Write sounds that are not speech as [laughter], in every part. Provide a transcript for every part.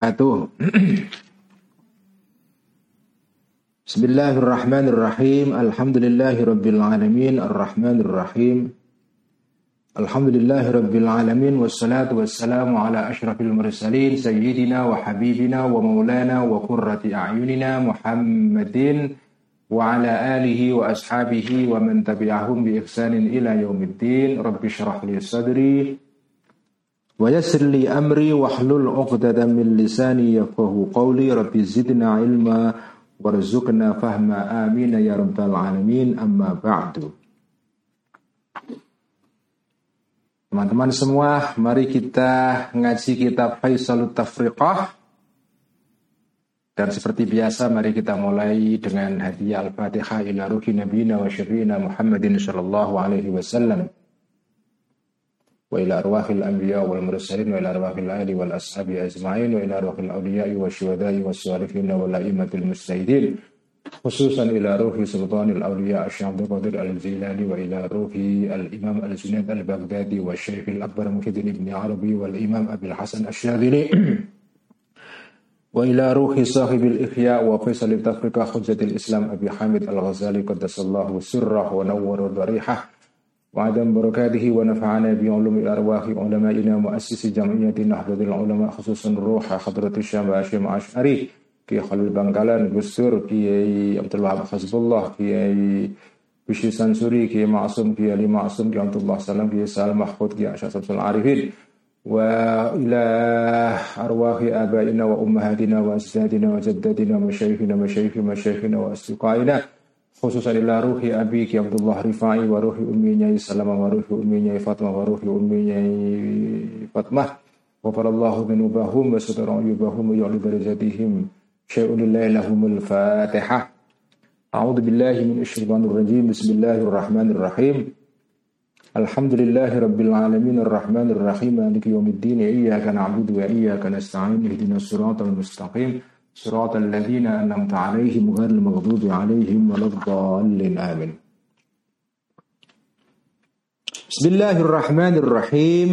بسم الله الرحمن الرحيم. الحمد لله رب العالمين. الرحمن الرحيم. الحمد لله رب العالمين. والصلاة والسلام على أشرف المرسلين سيدنا وحبيبنا ومولانا وقرة أعيننا محمد وعلى آله وأصحابه ومن تبعهم بإحسان إلى يوم الدين. رب اشرح لي صدري yassir li amri wahlul 'uqdatam min lisani yafqahu qawli rabbi zidna ilma warzuqna fahma amin ya rabbal alamin amma ba'du Teman-teman semua, mari kita ngaji kitab Faisalut Tafriqah. Dan seperti biasa, mari kita mulai dengan hadiah Al-Fatihah ila ruhi nabiyina wa syirina Muhammadin sallallahu alaihi wasallam. وإلى أرواح الأنبياء والمرسلين وإلى أرواح الأهل والأصحاب أجمعين وإلى أرواح الأولياء والشهداء والصالحين والأئمة المجتهدين خصوصا إلى روح سلطان الأولياء الشيخ عبد القادر الجيلاني وإلى روح الإمام الجنيد البغدادي والشيخ الأكبر محي بن عربي والإمام أبي الحسن الشاذلي وإلى روح صاحب الإحياء وفيصل التفرقة حجة الإسلام أبي حامد الغزالي قدس الله سره ونور ضريحه وعدم بركاته ونفعنا بعلوم الأرواح علمائنا مؤسس جمعية نهضة العلماء خصوصا روح حضرة الشام هاشم عشعري Kiai Khalil Bangkalan, Gus عبد الوهاب حزب الله في Kiai Bishu Sansuri, Kiai Ma'asum, Kiai Ali Ma'asum, Kiai Abdullah Salam, Kiai Salam Mahfud, Kiai Asyad Samsul العارفين. وإلى أرواح آبائنا وأمهاتنا وأجدادنا وجدادنا ومشايخنا ومشايخ مشايخنا وأصدقائنا. خصوصا إلى روحي أبيك عبد الله رفاعي وروح أمي نياي سلمة وروح أمي نياي فاطمة وروح أمي نياي فاطمة غفر الله ذنوبهم وستر عيوبهم ويعلو درجاتهم شيء لله لهم الفاتحة أعوذ بالله من الشيطان الرجيم بسم الله الرحمن الرحيم الحمد لله رب العالمين الرحمن الرحيم مالك يوم الدين إياك نعبد وإياك نستعين اهدنا الصراط المستقيم صراط الذين أنعمت عليهم غير المغضوب عليهم ولا الضالين آمين بسم الله الرحمن الرحيم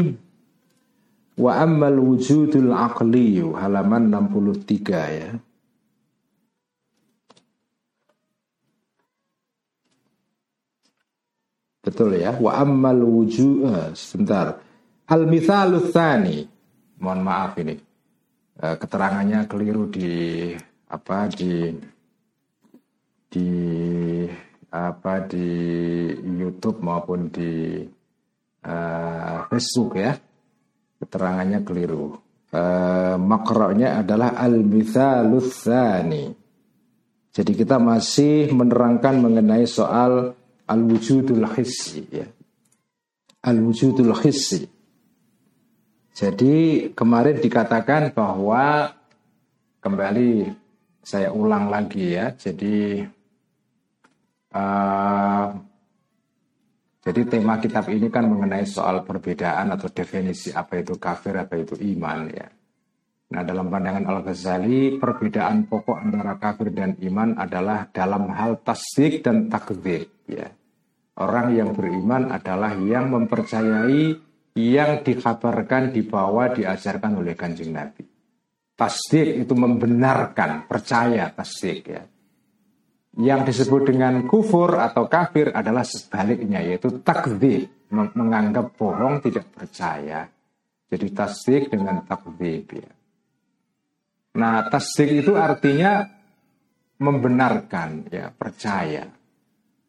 وأما الوجود العقلي halaman 63 ya Betul ya. Wa ammal wujud sebentar. Al tsani. Mohon maaf ini. Eh, keterangannya keliru di apa di di apa di YouTube maupun di uh, Facebook ya. Keterangannya keliru. Uh, makroknya adalah al mithalutsani jadi kita masih menerangkan mengenai soal al wujudul hissi ya. Al wujudul hissi jadi kemarin dikatakan bahwa kembali saya ulang lagi ya. Jadi uh, jadi tema kitab ini kan mengenai soal perbedaan atau definisi apa itu kafir, apa itu iman ya. Nah dalam pandangan Al-Ghazali perbedaan pokok antara kafir dan iman adalah dalam hal tasdik dan takdir ya. Orang yang beriman adalah yang mempercayai yang dikabarkan, dibawa, diajarkan oleh kanjeng Nabi. Tasdik itu membenarkan, percaya tasdik ya. Yang disebut dengan kufur atau kafir adalah sebaliknya yaitu takdir menganggap bohong tidak percaya. Jadi tasdik dengan takdir ya. Nah, tasdik itu artinya membenarkan ya, percaya.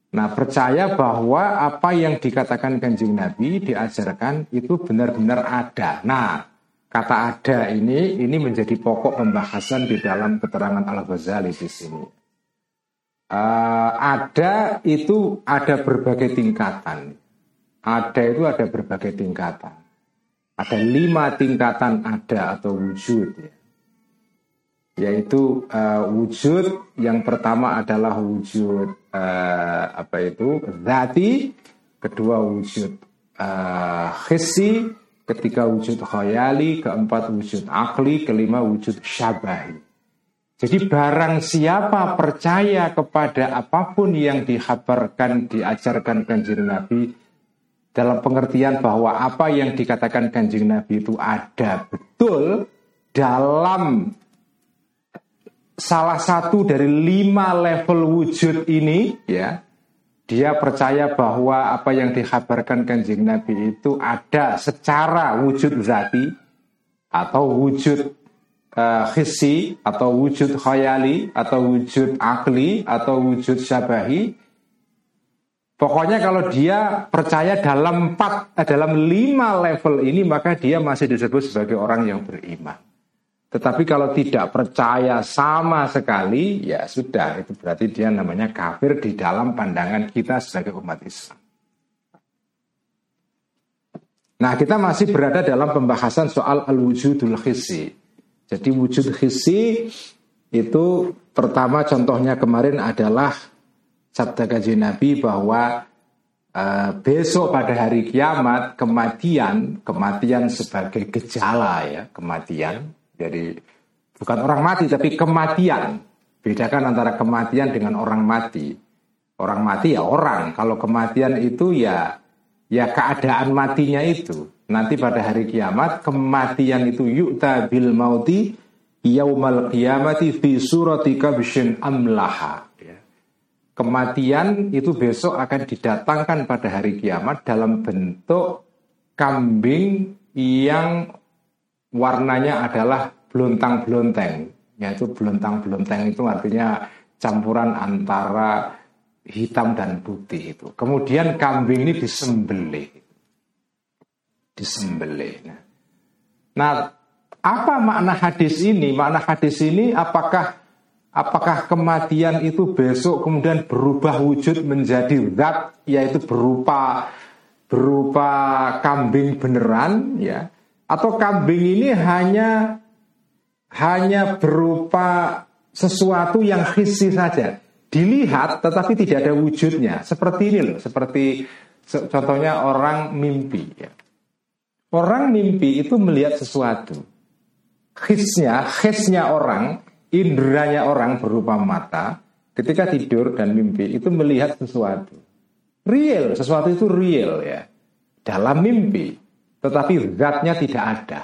Nah percaya bahwa apa yang dikatakan kanjeng Nabi diajarkan itu benar-benar ada. Nah kata ada ini ini menjadi pokok pembahasan di dalam keterangan Al Ghazali di sini. Uh, ada itu ada berbagai tingkatan. Ada itu ada berbagai tingkatan. Ada lima tingkatan ada atau wujud ya yaitu uh, wujud yang pertama adalah wujud uh, apa itu? Zati kedua wujud uh, khisi ketiga wujud khayali keempat wujud akli kelima wujud syabahi. Jadi barang siapa percaya kepada apa pun yang dikhabarkan diajarkan kanjeng Nabi dalam pengertian bahwa apa yang dikatakan kanjeng Nabi itu ada betul dalam salah satu dari lima level wujud ini ya dia percaya bahwa apa yang dikhabarkan kanjeng Nabi itu ada secara wujud zati atau wujud uh, atau wujud khayali atau wujud akli atau wujud syabahi Pokoknya kalau dia percaya dalam empat, eh, dalam lima level ini maka dia masih disebut sebagai orang yang beriman. Tetapi kalau tidak percaya sama sekali, ya sudah, itu berarti dia namanya kafir di dalam pandangan kita sebagai umat Islam. Nah, kita masih berada dalam pembahasan soal al-wujudul khisi. Jadi wujud khisi itu pertama contohnya kemarin adalah sabda kaji Nabi bahwa uh, besok pada hari kiamat kematian kematian sebagai gejala ya kematian jadi bukan orang mati tapi kematian. bedakan antara kematian dengan orang mati. Orang mati ya orang. Kalau kematian itu ya ya keadaan matinya itu. Nanti pada hari kiamat kematian itu yukta bil mauti yaumal kiamati fi surati kabshin amlaha. Kematian itu besok akan didatangkan pada hari kiamat dalam bentuk kambing yang warnanya adalah belontang-belonteng. Yaitu belontang-belonteng itu artinya campuran antara hitam dan putih itu. Kemudian kambing ini disembelih. Disembelih. Nah, apa makna hadis ini? Makna hadis ini apakah Apakah kematian itu besok kemudian berubah wujud menjadi zat yaitu berupa berupa kambing beneran ya atau kambing ini hanya hanya berupa sesuatu yang khisi saja dilihat tetapi tidak ada wujudnya seperti ini loh seperti contohnya orang mimpi ya. orang mimpi itu melihat sesuatu khisnya khisnya orang indranya orang berupa mata ketika tidur dan mimpi itu melihat sesuatu. Real, sesuatu itu real ya. Dalam mimpi, tetapi zatnya tidak ada.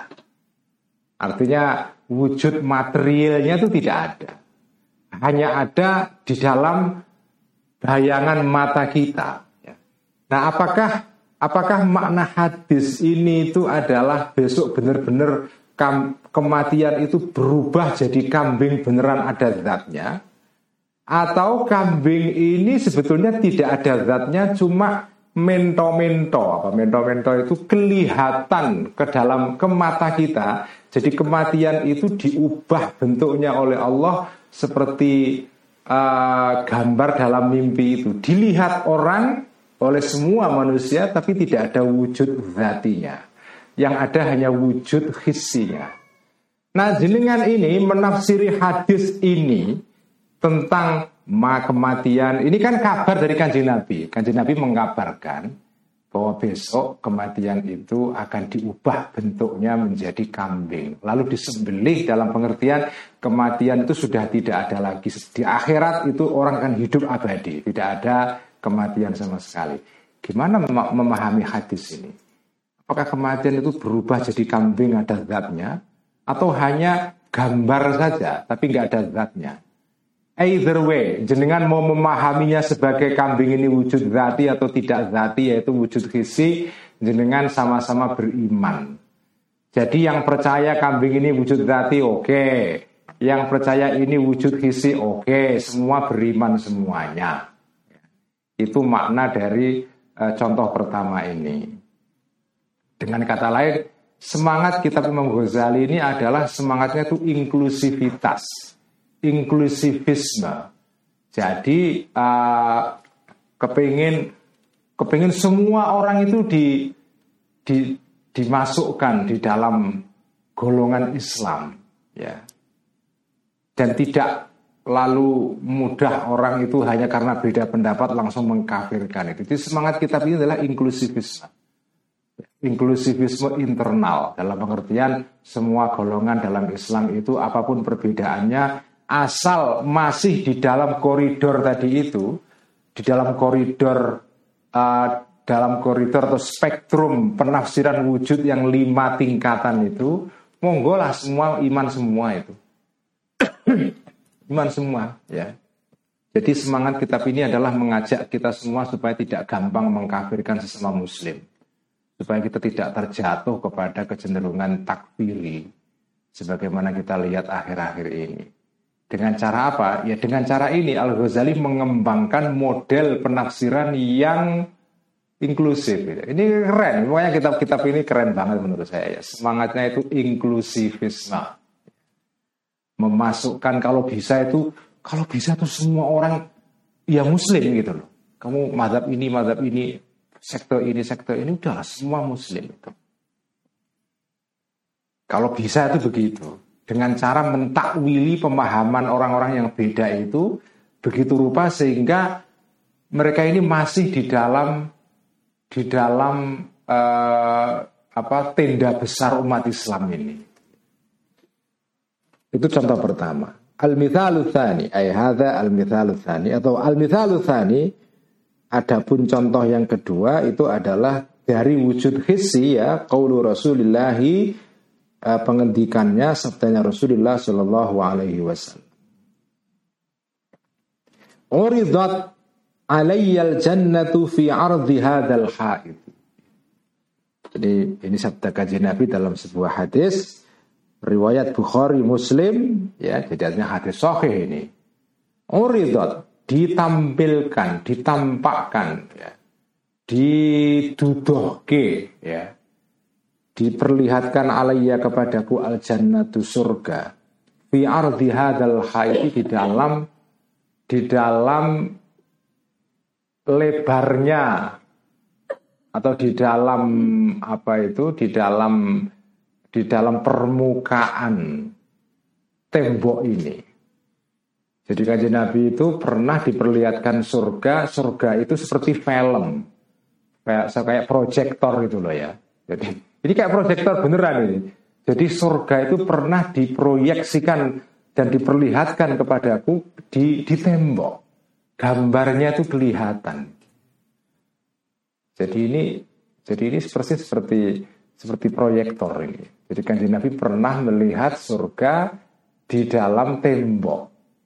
Artinya wujud materialnya itu tidak ada. Hanya ada di dalam bayangan mata kita. Nah, apakah apakah makna hadis ini itu adalah besok benar-benar kematian itu berubah jadi kambing beneran ada zatnya atau kambing ini sebetulnya tidak ada zatnya cuma mento-mento. Apa mento-mento itu kelihatan ke dalam ke mata kita. Jadi kematian itu diubah bentuknya oleh Allah seperti uh, gambar dalam mimpi itu. Dilihat orang oleh semua manusia tapi tidak ada wujud zatinya. Yang ada hanya wujud hissinya. Nah jenengan ini menafsiri hadis ini tentang kematian. Ini kan kabar dari kanjeng Nabi. Kanjeng Nabi mengabarkan bahwa besok kematian itu akan diubah bentuknya menjadi kambing. Lalu disembelih dalam pengertian kematian itu sudah tidak ada lagi. Di akhirat itu orang akan hidup abadi. Tidak ada kematian sama sekali. Gimana memahami hadis ini? Apakah kematian itu berubah jadi kambing ada zatnya atau hanya gambar saja tapi nggak ada zatnya? Either way, jenengan mau memahaminya sebagai kambing ini wujud zati atau tidak zati yaitu wujud khisi, jenengan sama-sama beriman. Jadi yang percaya kambing ini wujud zati oke, okay. yang percaya ini wujud khisi oke, okay. semua beriman semuanya. Itu makna dari uh, contoh pertama ini. Dengan kata lain, semangat kitab Imam Ghazali ini adalah semangatnya itu inklusivitas, inklusivisme. Jadi uh, kepingin kepingin semua orang itu di, di dimasukkan di dalam golongan Islam, ya. Dan tidak lalu mudah orang itu hanya karena beda pendapat langsung mengkafirkan itu. Jadi semangat kitab ini adalah inklusivisme inklusivisme internal dalam pengertian semua golongan dalam Islam itu apa pun perbedaannya asal masih di dalam koridor tadi itu di dalam koridor uh, dalam koridor atau spektrum penafsiran wujud yang lima tingkatan itu monggo lah semua iman semua itu. iman semua ya. Jadi semangat kitab ini adalah mengajak kita semua supaya tidak gampang mengkafirkan sesama muslim. Supaya kita tidak terjatuh kepada kecenderungan takfiri. Sebagaimana kita lihat akhir-akhir ini. Dengan cara apa? Ya dengan cara ini Al-Ghazali mengembangkan model penafsiran yang inklusif. Ini keren, pokoknya kitab-kitab ini keren banget menurut saya. Ya. Semangatnya itu inklusivisme. Memasukkan kalau bisa itu kalau bisa tuh semua orang ya muslim gitu loh. Kamu madhab ini, madhab ini, sektor ini, sektor ini udah semua muslim itu. Kalau bisa itu begitu. Dengan cara mentakwili pemahaman orang-orang yang beda itu begitu rupa sehingga mereka ini masih di dalam di dalam uh, apa tenda besar umat Islam ini. Itu contoh pertama. Al-mithalu thani, ay hadha al-mithalu thani atau al-mithalu thani adapun contoh yang kedua itu adalah dari wujud hissi ya qaulu Rasulullah uh, pengendikannya sabdanya Rasulullah sallallahu alaihi wasallam. Uridat alayyal jannatu fi ardi hadzal haid. Jadi ini sabda kajian Nabi dalam sebuah hadis riwayat Bukhari Muslim ya jadi artinya hadis sahih ini uridot ditampilkan ditampakkan ya didudohke ya diperlihatkan alaiya kepadaku al jannatu surga fi ardi hadal haiti di dalam di dalam lebarnya atau di dalam apa itu di dalam di dalam permukaan tembok ini. Jadi kajian Nabi itu pernah diperlihatkan surga, surga itu seperti film, kayak kayak proyektor gitu loh ya. Jadi ini kayak proyektor beneran ini. Jadi surga itu pernah diproyeksikan dan diperlihatkan kepadaku di, di tembok. Gambarnya itu kelihatan. Jadi ini jadi ini seperti seperti seperti proyektor ini. Jadi kanjeng Nabi pernah melihat surga di dalam tembok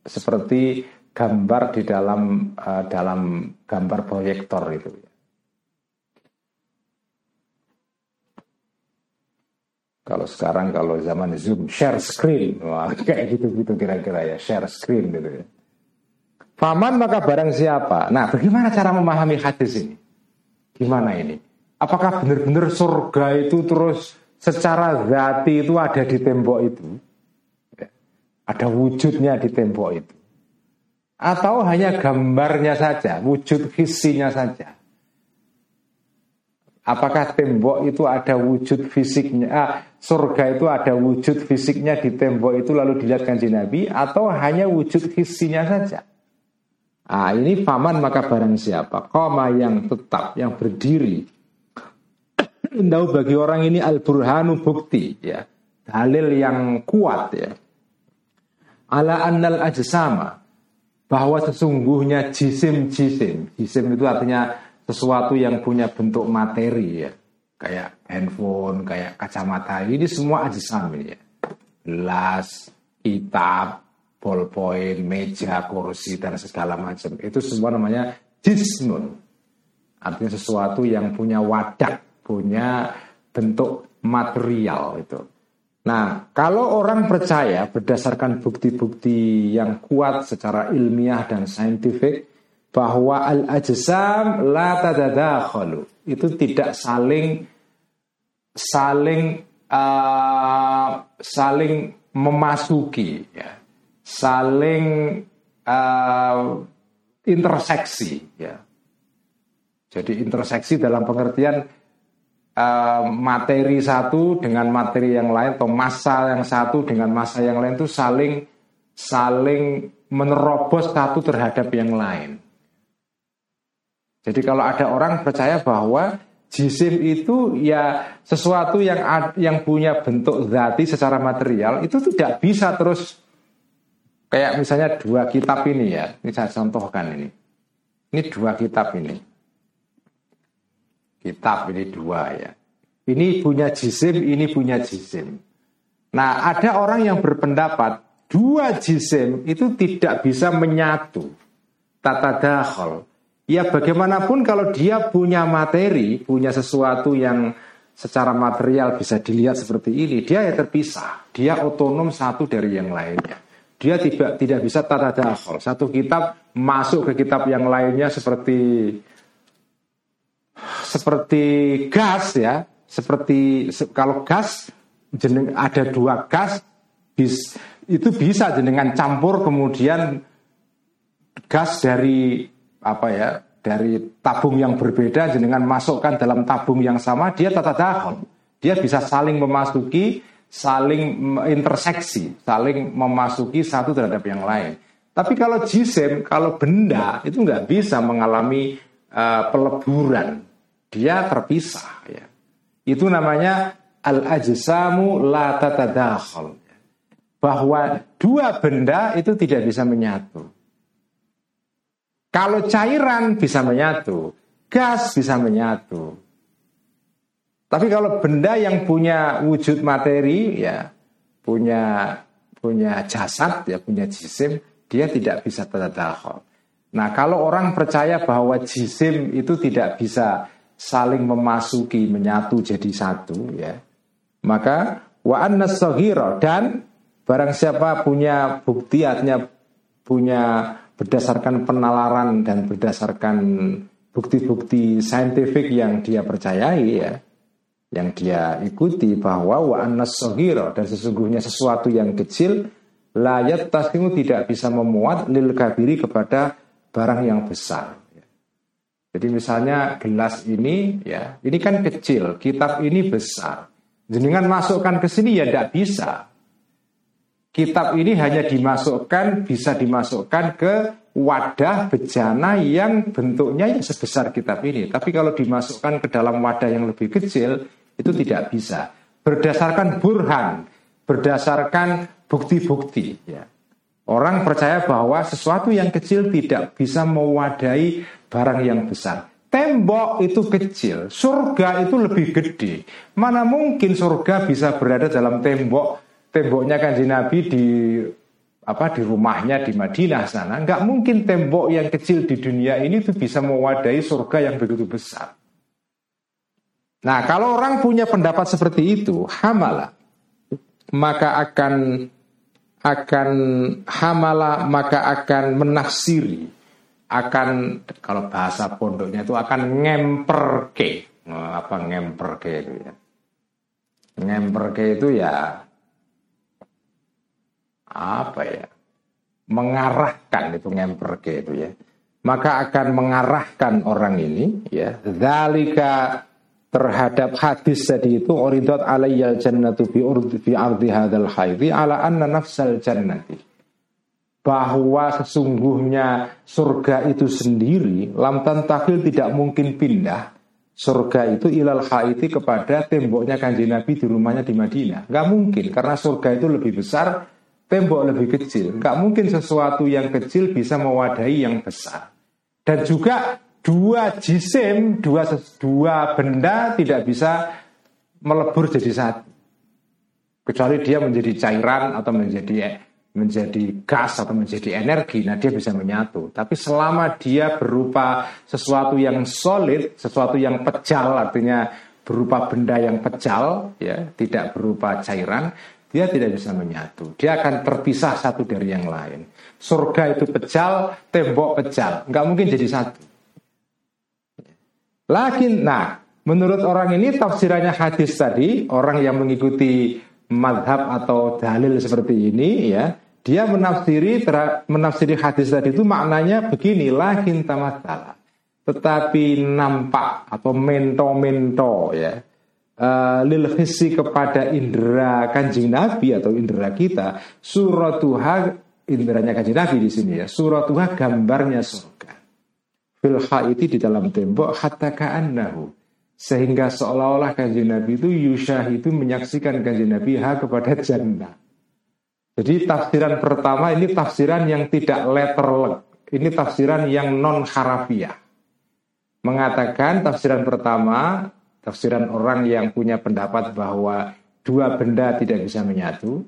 seperti gambar di dalam uh, dalam gambar proyektor itu. Kalau sekarang kalau zaman Zoom share screen, wah [laughs] kayak gitu-gitu kira-kira ya share screen gitu ya. Faman maka barang siapa. Nah, bagaimana cara memahami hadis ini? Gimana ini? Apakah benar-benar surga itu terus secara zati itu ada di tembok itu? Ada wujudnya di tembok itu? Atau hanya gambarnya saja, wujud visinya saja? Apakah tembok itu ada wujud fisiknya? Ah, surga itu ada wujud fisiknya di tembok itu lalu dilihat kanji Nabi atau hanya wujud visinya saja? Ah, ini paman maka barang siapa? Koma yang tetap, yang berdiri [clears throat] Indahu bagi orang ini al-burhanu bukti ya. Dalil yang kuat ya. Ala annal ajsama bahwa sesungguhnya jisim-jisim. Jisim itu artinya sesuatu yang punya bentuk materi ya. Kayak handphone, kayak kacamata. Ini semua ajsam ini ya. Gelas, kitab, ballpoint, meja, kursi dan segala macam. Itu semua namanya jismun. Artinya sesuatu yang punya wadah punya bentuk material itu. Nah, kalau orang percaya berdasarkan bukti-bukti yang kuat secara ilmiah dan saintifik bahwa al-ajsam la tadadakhalu itu tidak saling saling uh, saling memasuki ya. Saling uh, interseksi ya. Jadi interseksi dalam pengertian Eh, materi satu dengan materi yang lain atau masa yang satu dengan masa yang lain itu saling saling menerobos satu terhadap yang lain. Jadi kalau ada orang percaya bahwa jisim itu ya sesuatu yang yang punya bentuk zati secara material itu tidak bisa terus kayak misalnya dua kitab ini ya. Ini saya contohkan ini. Ini dua kitab ini kitab ini dua ya. Ini punya jisim, ini punya jisim. Nah, ada orang yang berpendapat dua jisim itu tidak bisa menyatu. Tata dahol. Ya bagaimanapun kalau dia punya materi, punya sesuatu yang secara material bisa dilihat seperti ini, dia ya terpisah. Dia otonom satu dari yang lainnya. Dia tidak tidak bisa tata dahol. Satu kitab masuk ke kitab yang lainnya seperti seperti gas ya, seperti kalau gas jeneng ada dua gas bis itu bisa dengan campur kemudian gas dari apa ya dari tabung yang berbeda dengan masukkan dalam tabung yang sama dia tata dahon dia bisa saling memasuki saling interseksi saling memasuki satu terhadap yang lain. Tapi kalau jisim kalau benda itu nggak bisa mengalami uh, peleburan. Dia terpisah ya. Itu namanya al ajsamu la tatadakhal bahwa dua benda itu tidak bisa menyatu kalau cairan bisa menyatu, gas bisa menyatu. Tapi kalau benda yang punya wujud materi ya punya punya jasad ya punya jisim dia tidak bisa tadahul. Nah kalau orang percaya bahwa jisim itu tidak bisa saling memasuki menyatu jadi satu ya maka wa anna dan barang siapa punya bukti artinya punya berdasarkan penalaran dan berdasarkan bukti-bukti saintifik yang dia percayai ya yang dia ikuti bahwa wa annas dan sesungguhnya sesuatu yang kecil layat taslimu tidak bisa memuat lil kabiri kepada barang yang besar. Jadi misalnya gelas ini ya, ini kan kecil, kitab ini besar. Jenengan masukkan ke sini ya tidak bisa kitab ini hanya dimasukkan bisa dimasukkan ke wadah bejana yang bentuknya yang sebesar kitab ini. Tapi kalau dimasukkan ke dalam wadah yang lebih kecil itu tidak bisa. Berdasarkan burhan, berdasarkan bukti-bukti. Ya. Orang percaya bahwa sesuatu yang kecil tidak bisa mewadahi barang yang besar. Tembok itu kecil, surga itu lebih gede. Mana mungkin surga bisa berada dalam tembok temboknya kanji Nabi di apa di rumahnya di Madinah sana. Nggak mungkin tembok yang kecil di dunia ini tuh bisa mewadahi surga yang begitu besar. Nah kalau orang punya pendapat seperti itu hamala maka akan akan hamala maka akan menafsiri akan kalau bahasa pondoknya itu akan ngemperke. Apa ngemperke itu ya? Ngemperke itu ya apa ya? Mengarahkan itu ngemperke itu ya. Maka akan mengarahkan orang ini ya zalika terhadap hadis tadi itu uridat alayyal jannatu fi urdi fi ardi hadzal haidhi ala anna nafsal jannati. Bahwa sesungguhnya surga itu sendiri lam tantahil tidak mungkin pindah surga itu ilal haiti kepada temboknya kanji Nabi di rumahnya di Madinah. Nggak mungkin karena surga itu lebih besar tembok lebih kecil. Nggak mungkin sesuatu yang kecil bisa mewadahi yang besar. Dan juga dua jisim, dua dua benda tidak bisa melebur jadi satu. Kecuali dia menjadi cairan atau menjadi menjadi gas atau menjadi energi, nah dia bisa menyatu. Tapi selama dia berupa sesuatu yang solid, sesuatu yang pejal, artinya berupa benda yang pejal, ya, tidak berupa cairan, dia tidak bisa menyatu. Dia akan terpisah satu dari yang lain. Surga itu pecel, tembok pecel. Nggak mungkin jadi satu. Lakin, nah, menurut orang ini tafsirannya hadis tadi, orang yang mengikuti madhab atau dalil seperti ini, ya, dia menafsiri menafsiri hadis tadi itu maknanya begini, lakin tamatala. Tetapi nampak atau mento-mento ya uh, lil khisi kepada indera kanjeng Nabi atau indera kita. Suratuha inderanya kanjeng Nabi di sini ya. Suratuha gambarnya surga. Fil itu di dalam tembok hatta ka'annahu. Sehingga seolah-olah kanjeng Nabi itu yusyah itu menyaksikan kanjeng Nabi ha kepada jannah. Jadi tafsiran pertama ini tafsiran yang tidak letterlek. Ini tafsiran yang non harafiah mengatakan tafsiran pertama tafsiran orang yang punya pendapat bahwa dua benda tidak bisa menyatu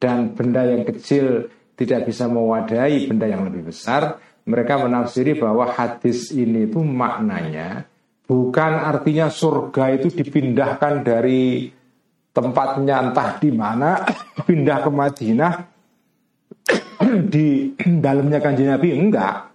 dan benda yang kecil tidak bisa mewadahi benda yang lebih besar, mereka menafsiri bahwa hadis ini itu maknanya bukan artinya surga itu dipindahkan dari tempatnya entah di mana [coughs] pindah ke Madinah [coughs] di dalamnya kanjeng Nabi enggak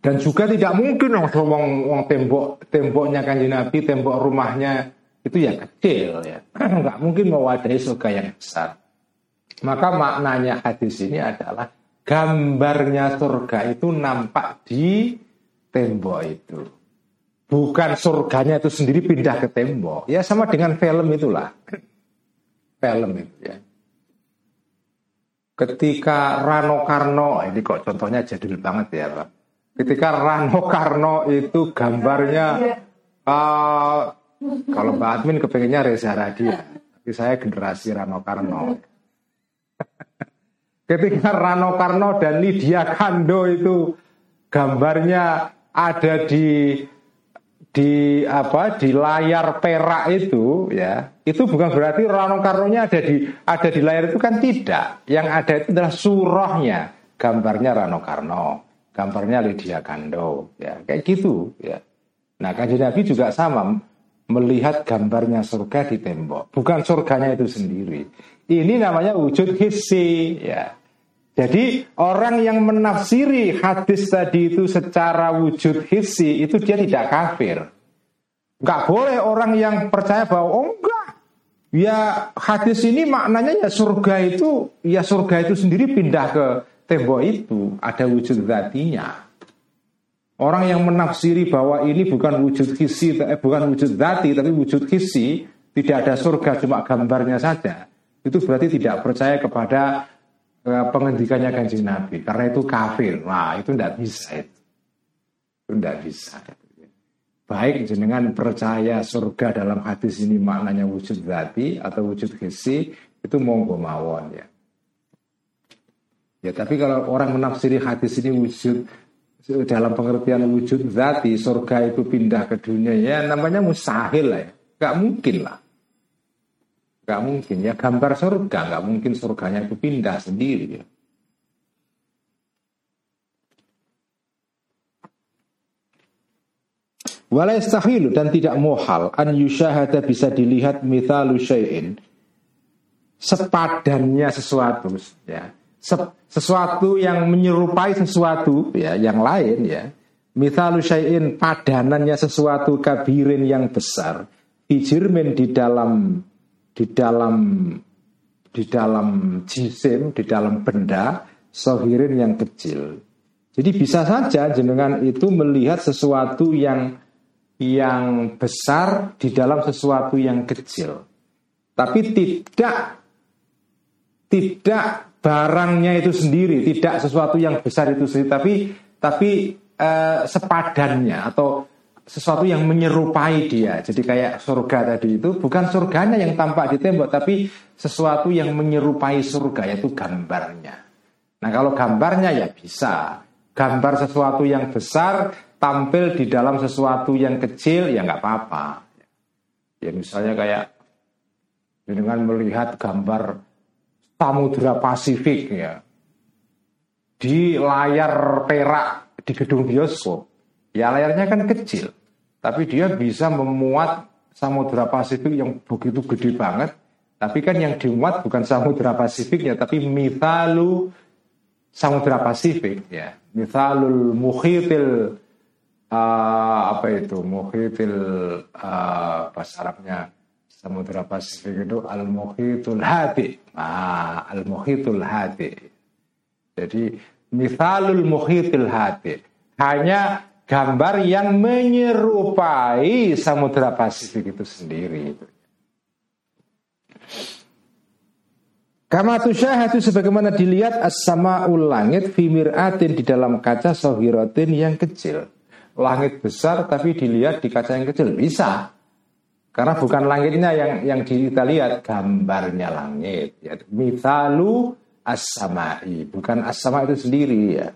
dan juga tidak mungkin wong wong tembok temboknya kanjeng Nabi tembok rumahnya itu ya kecil ya enggak mungkin mewadahi surga yang besar maka maknanya hadis ini adalah gambarnya surga itu nampak di tembok itu bukan surganya itu sendiri pindah ke tembok. Ya sama dengan film itulah. Film itu ya. Ketika Rano Karno, ini kok contohnya jadul banget ya Pak. Ketika Rano Karno itu gambarnya, uh, kalau Mbak Admin kepengennya Reza Radia, tapi saya generasi Rano Karno. [laughs] Ketika Rano Karno dan Lydia Kando itu gambarnya ada di di apa di layar perak itu ya itu bukan berarti Rano Karnonya ada di ada di layar itu kan tidak. Yang ada itu adalah surahnya gambarnya Rano Karno gambarnya Lydia Kando ya. Kayak gitu ya. Nah kanjeng Nabi juga sama melihat gambarnya surga di tembok. Bukan surganya itu sendiri. Ini namanya wujud hissi ya. Jadi orang yang menafsiri hadis tadi itu secara wujud hissi itu dia tidak kafir. Enggak boleh orang yang percaya bahwa oh enggak. Ya hadis ini maknanya ya surga itu ya surga itu sendiri pindah ke tembok itu ada wujud zatinya. Orang yang menafsiri bahwa ini bukan wujud hissi, eh, bukan wujud zati, tapi wujud hissi, tidak ada surga, cuma gambarnya saja. Itu berarti tidak percaya kepada pengendikannya kanjeng Nabi karena itu kafir. Wah itu tidak bisa itu. Itu tidak bisa. Baik jenengan percaya surga dalam hadis ini maknanya wujud zati atau wujud hisi itu monggo mawon ya. Ya tapi kalau orang menafsiri hadis ini wujud dalam pengertian wujud zati surga itu pindah ke dunia ya namanya mustahil lah ya. Gak mungkin lah. Gak mungkin ya gambar surga, gak mungkin surganya itu pindah sendiri ya. Wala dan tidak muhal an yushahada bisa dilihat mithalu syai'in sepadannya sesuatu ya. Sesuatu yang menyerupai sesuatu ya yang lain ya. Mithalu syai'in padanannya sesuatu kabirin yang besar. Hijirmin di dalam di dalam di dalam jisim, di dalam benda, sohirin yang kecil. Jadi bisa saja jenengan itu melihat sesuatu yang yang besar di dalam sesuatu yang kecil. Tapi tidak tidak barangnya itu sendiri, tidak sesuatu yang besar itu sendiri, tapi tapi eh, sepadannya atau sesuatu yang menyerupai dia. Jadi kayak surga tadi itu bukan surganya yang tampak di tembok, tapi sesuatu yang menyerupai surga yaitu gambarnya. Nah kalau gambarnya ya bisa. Gambar sesuatu yang besar tampil di dalam sesuatu yang kecil ya nggak apa-apa. Ya misalnya kayak dengan melihat gambar Samudra Pasifik ya di layar perak di gedung bioskop ya layarnya kan kecil tapi dia bisa memuat Samudra Pasifik yang begitu gede banget. Tapi kan yang dimuat bukan Samudra Pasifiknya, tapi mithalu Samudra Pasifik ya. Mithalul muhitil uh, apa itu? Muhitil uh, bahasa Arabnya Samudra Pasifik itu al muhitul hati. Ah, al muhitul hati. Jadi mithalul muhitil hati. Hanya gambar yang menyerupai Samudra Pasifik itu sendiri. Kama tusyahatu sebagaimana dilihat as-sama'ul langit fi mir'atin di dalam kaca sohiratin yang kecil. Langit besar tapi dilihat di kaca yang kecil bisa. Karena bukan langitnya yang yang kita lihat gambarnya langit. Ya, mithalu as-sama'i, bukan as-sama itu sendiri ya.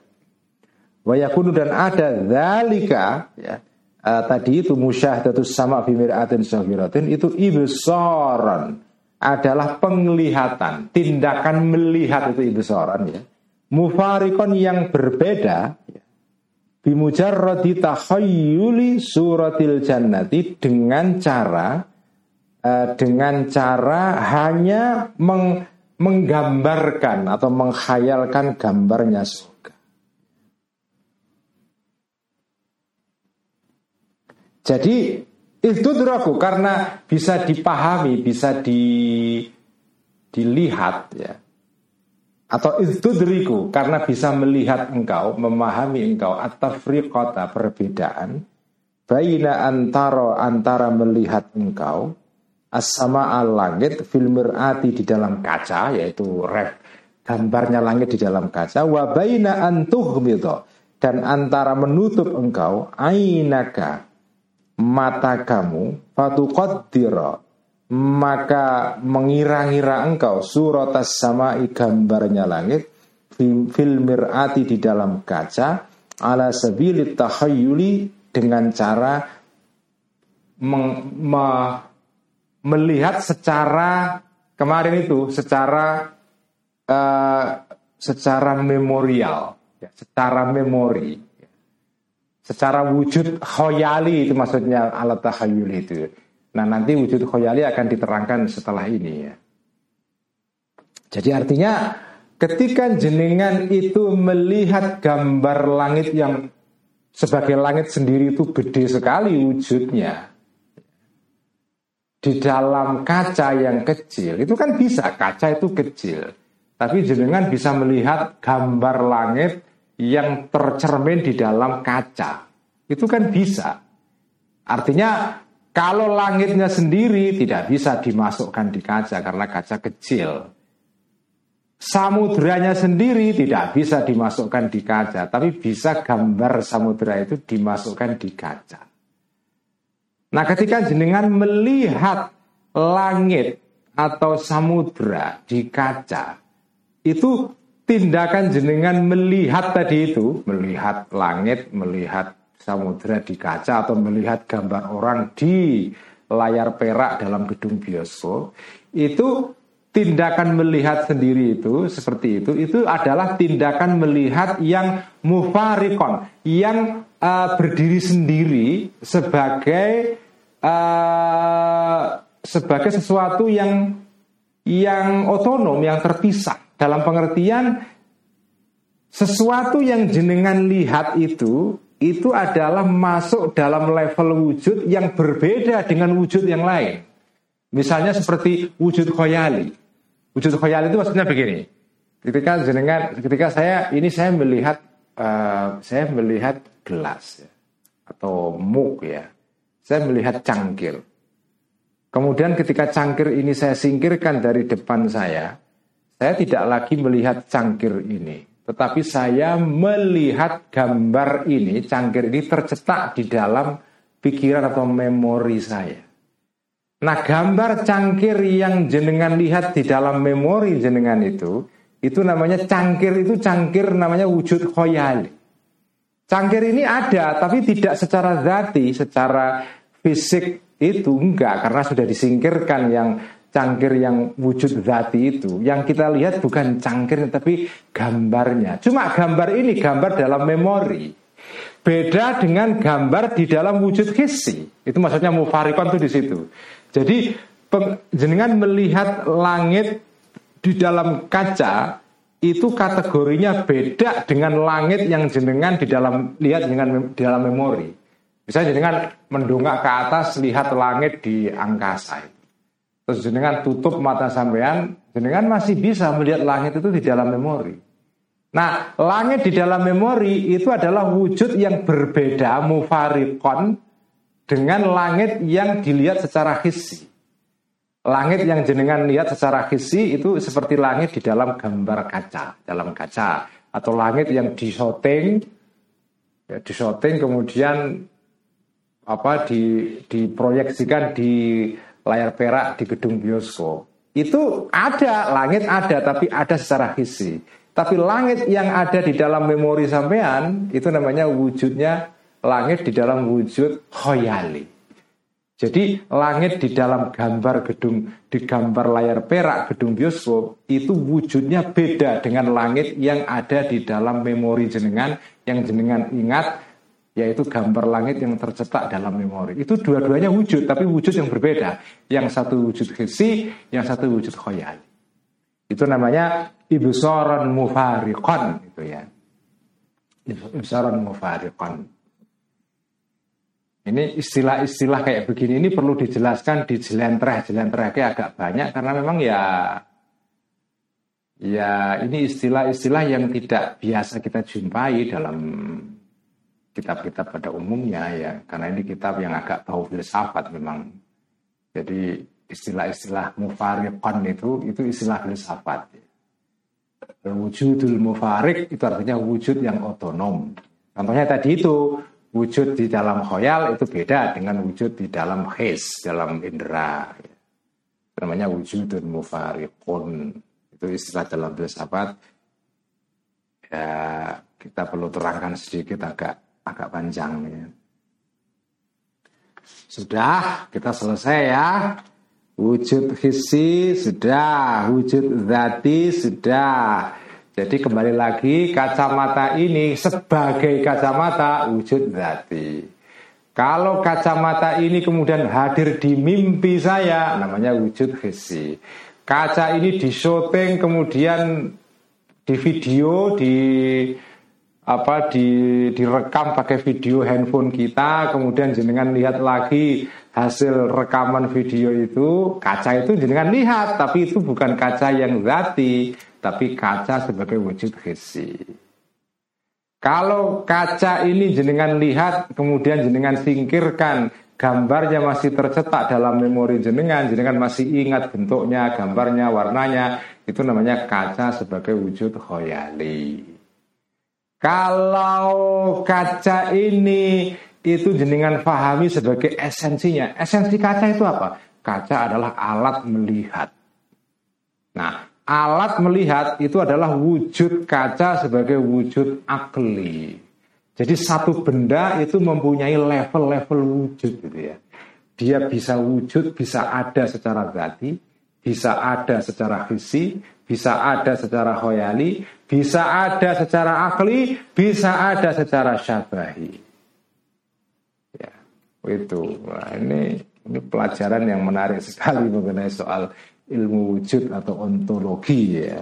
Wayakunu dan ada zalika ya uh, tadi itu musyahadatus sama bimiratin syahiratin itu ibsaran adalah penglihatan, tindakan melihat itu ibsaran ya. Mufarikon yang berbeda ya. Bimujarradi takhayyuli suratil jannati dengan cara uh, dengan cara hanya meng, menggambarkan atau menghayalkan gambarnya surga. Jadi itu duraku karena bisa dipahami, bisa di, dilihat ya. Atau itu diriku karena bisa melihat engkau, memahami engkau kota perbedaan. Baina antara antara melihat engkau as-sama al langit fil mirati di dalam kaca yaitu ref gambarnya langit di dalam kaca wa baina antuhmidho dan antara menutup engkau ainaka mata kamu fatuqaddira maka mengira-ngira engkau surat sama gambarnya langit fil mir'ati di dalam kaca ala sabilit tahayyuli dengan cara meng, me, melihat secara kemarin itu secara uh, secara memorial ya, secara memori secara wujud khoyali itu maksudnya alat takhayul itu. Nah nanti wujud khoyali akan diterangkan setelah ini ya. Jadi artinya ketika jenengan itu melihat gambar langit yang sebagai langit sendiri itu gede sekali wujudnya di dalam kaca yang kecil itu kan bisa kaca itu kecil tapi jenengan bisa melihat gambar langit yang tercermin di dalam kaca. Itu kan bisa. Artinya kalau langitnya sendiri tidak bisa dimasukkan di kaca karena kaca kecil. Samudranya sendiri tidak bisa dimasukkan di kaca, tapi bisa gambar samudra itu dimasukkan di kaca. Nah, ketika jenengan melihat langit atau samudra di kaca, itu tindakan jenengan melihat tadi itu, melihat langit, melihat samudera di kaca atau melihat gambar orang di layar perak dalam gedung bioskop, itu tindakan melihat sendiri itu seperti itu itu adalah tindakan melihat yang mufarikon yang uh, berdiri sendiri sebagai uh, sebagai sesuatu yang yang otonom yang terpisah. Dalam pengertian sesuatu yang jenengan lihat itu itu adalah masuk dalam level wujud yang berbeda dengan wujud yang lain. Misalnya seperti wujud khoyali. Wujud khoyali itu maksudnya begini. Ketika jenengan, ketika saya ini saya melihat uh, saya melihat gelas ya, atau muk ya. Saya melihat cangkir. Kemudian ketika cangkir ini saya singkirkan dari depan saya, saya tidak lagi melihat cangkir ini, tetapi saya melihat gambar ini, cangkir ini tercetak di dalam pikiran atau memori saya. Nah, gambar cangkir yang jenengan lihat di dalam memori jenengan itu, itu namanya cangkir itu cangkir namanya wujud khoyali. Cangkir ini ada, tapi tidak secara zati, secara fisik itu enggak, karena sudah disingkirkan yang cangkir yang wujud zati itu yang kita lihat bukan cangkir tapi gambarnya. Cuma gambar ini gambar dalam memori. Beda dengan gambar di dalam wujud hissi itu maksudnya mufarikon itu di situ. Jadi jenengan melihat langit di dalam kaca itu kategorinya beda dengan langit yang jenengan di dalam lihat dengan di dalam memori. Misalnya jenengan mendongak ke atas lihat langit di angkasa Terus jenengan tutup mata sampean, jenengan masih bisa melihat langit itu di dalam memori. Nah, langit di dalam memori itu adalah wujud yang berbeda mufarikon dengan langit yang dilihat secara hissi. Langit yang jenengan lihat secara hissi itu seperti langit di dalam gambar kaca, dalam kaca atau langit yang disoting ya, disoting kemudian apa di diproyeksikan di layar perak di gedung bioskop itu ada langit ada tapi ada secara hissi tapi langit yang ada di dalam memori sampean itu namanya wujudnya langit di dalam wujud khoyali. Jadi langit di dalam gambar gedung di gambar layar perak gedung bioskop itu wujudnya beda dengan langit yang ada di dalam memori jenengan yang jenengan ingat yaitu gambar langit yang tercetak dalam memori. Itu dua-duanya wujud tapi wujud yang berbeda. Yang satu wujud hisi, yang satu wujud khoyal. Itu namanya ibsaran mufariqan itu ya. Ibsaran mufariqan. Ini istilah-istilah kayak begini ini perlu dijelaskan, dijelentreh, jelentreh agak banyak karena memang ya ya ini istilah-istilah yang tidak biasa kita jumpai dalam kitab-kitab pada umumnya ya karena ini kitab yang agak bau filsafat memang. Jadi istilah-istilah mufariqan itu itu istilah filsafat. Wujudul mufarik itu artinya wujud yang otonom. Contohnya tadi itu wujud di dalam khoyal itu beda dengan wujud di dalam his, dalam indera. Namanya wujudun mufarikun. Itu istilah dalam filsafat. Ya, kita perlu terangkan sedikit agak agak panjang ya. Sudah, kita selesai ya. Wujud hisi sudah, wujud zati sudah. Jadi kembali lagi kacamata ini sebagai kacamata wujud zati. Kalau kacamata ini kemudian hadir di mimpi saya namanya wujud hisi. Kaca ini di syuting kemudian di video di apa di direkam pakai video handphone kita kemudian jenengan lihat lagi hasil rekaman video itu kaca itu jenengan lihat tapi itu bukan kaca yang zati tapi kaca sebagai wujud hisi. Kalau kaca ini jenengan lihat, kemudian jenengan singkirkan, gambarnya masih tercetak dalam memori jenengan, jenengan masih ingat bentuknya, gambarnya, warnanya, itu namanya kaca sebagai wujud khoyali. Kalau kaca ini itu jenengan pahami sebagai esensinya. Esensi kaca itu apa? Kaca adalah alat melihat. Nah, alat melihat itu adalah wujud kaca sebagai wujud akli. Jadi satu benda itu mempunyai level-level wujud gitu ya. Dia bisa wujud, bisa ada secara zati, bisa ada secara visi, bisa ada secara khoyali, bisa ada secara akli, bisa ada secara syabahi. Ya, itu. Nah, ini ini pelajaran yang menarik sekali mengenai soal ilmu wujud atau ontologi ya.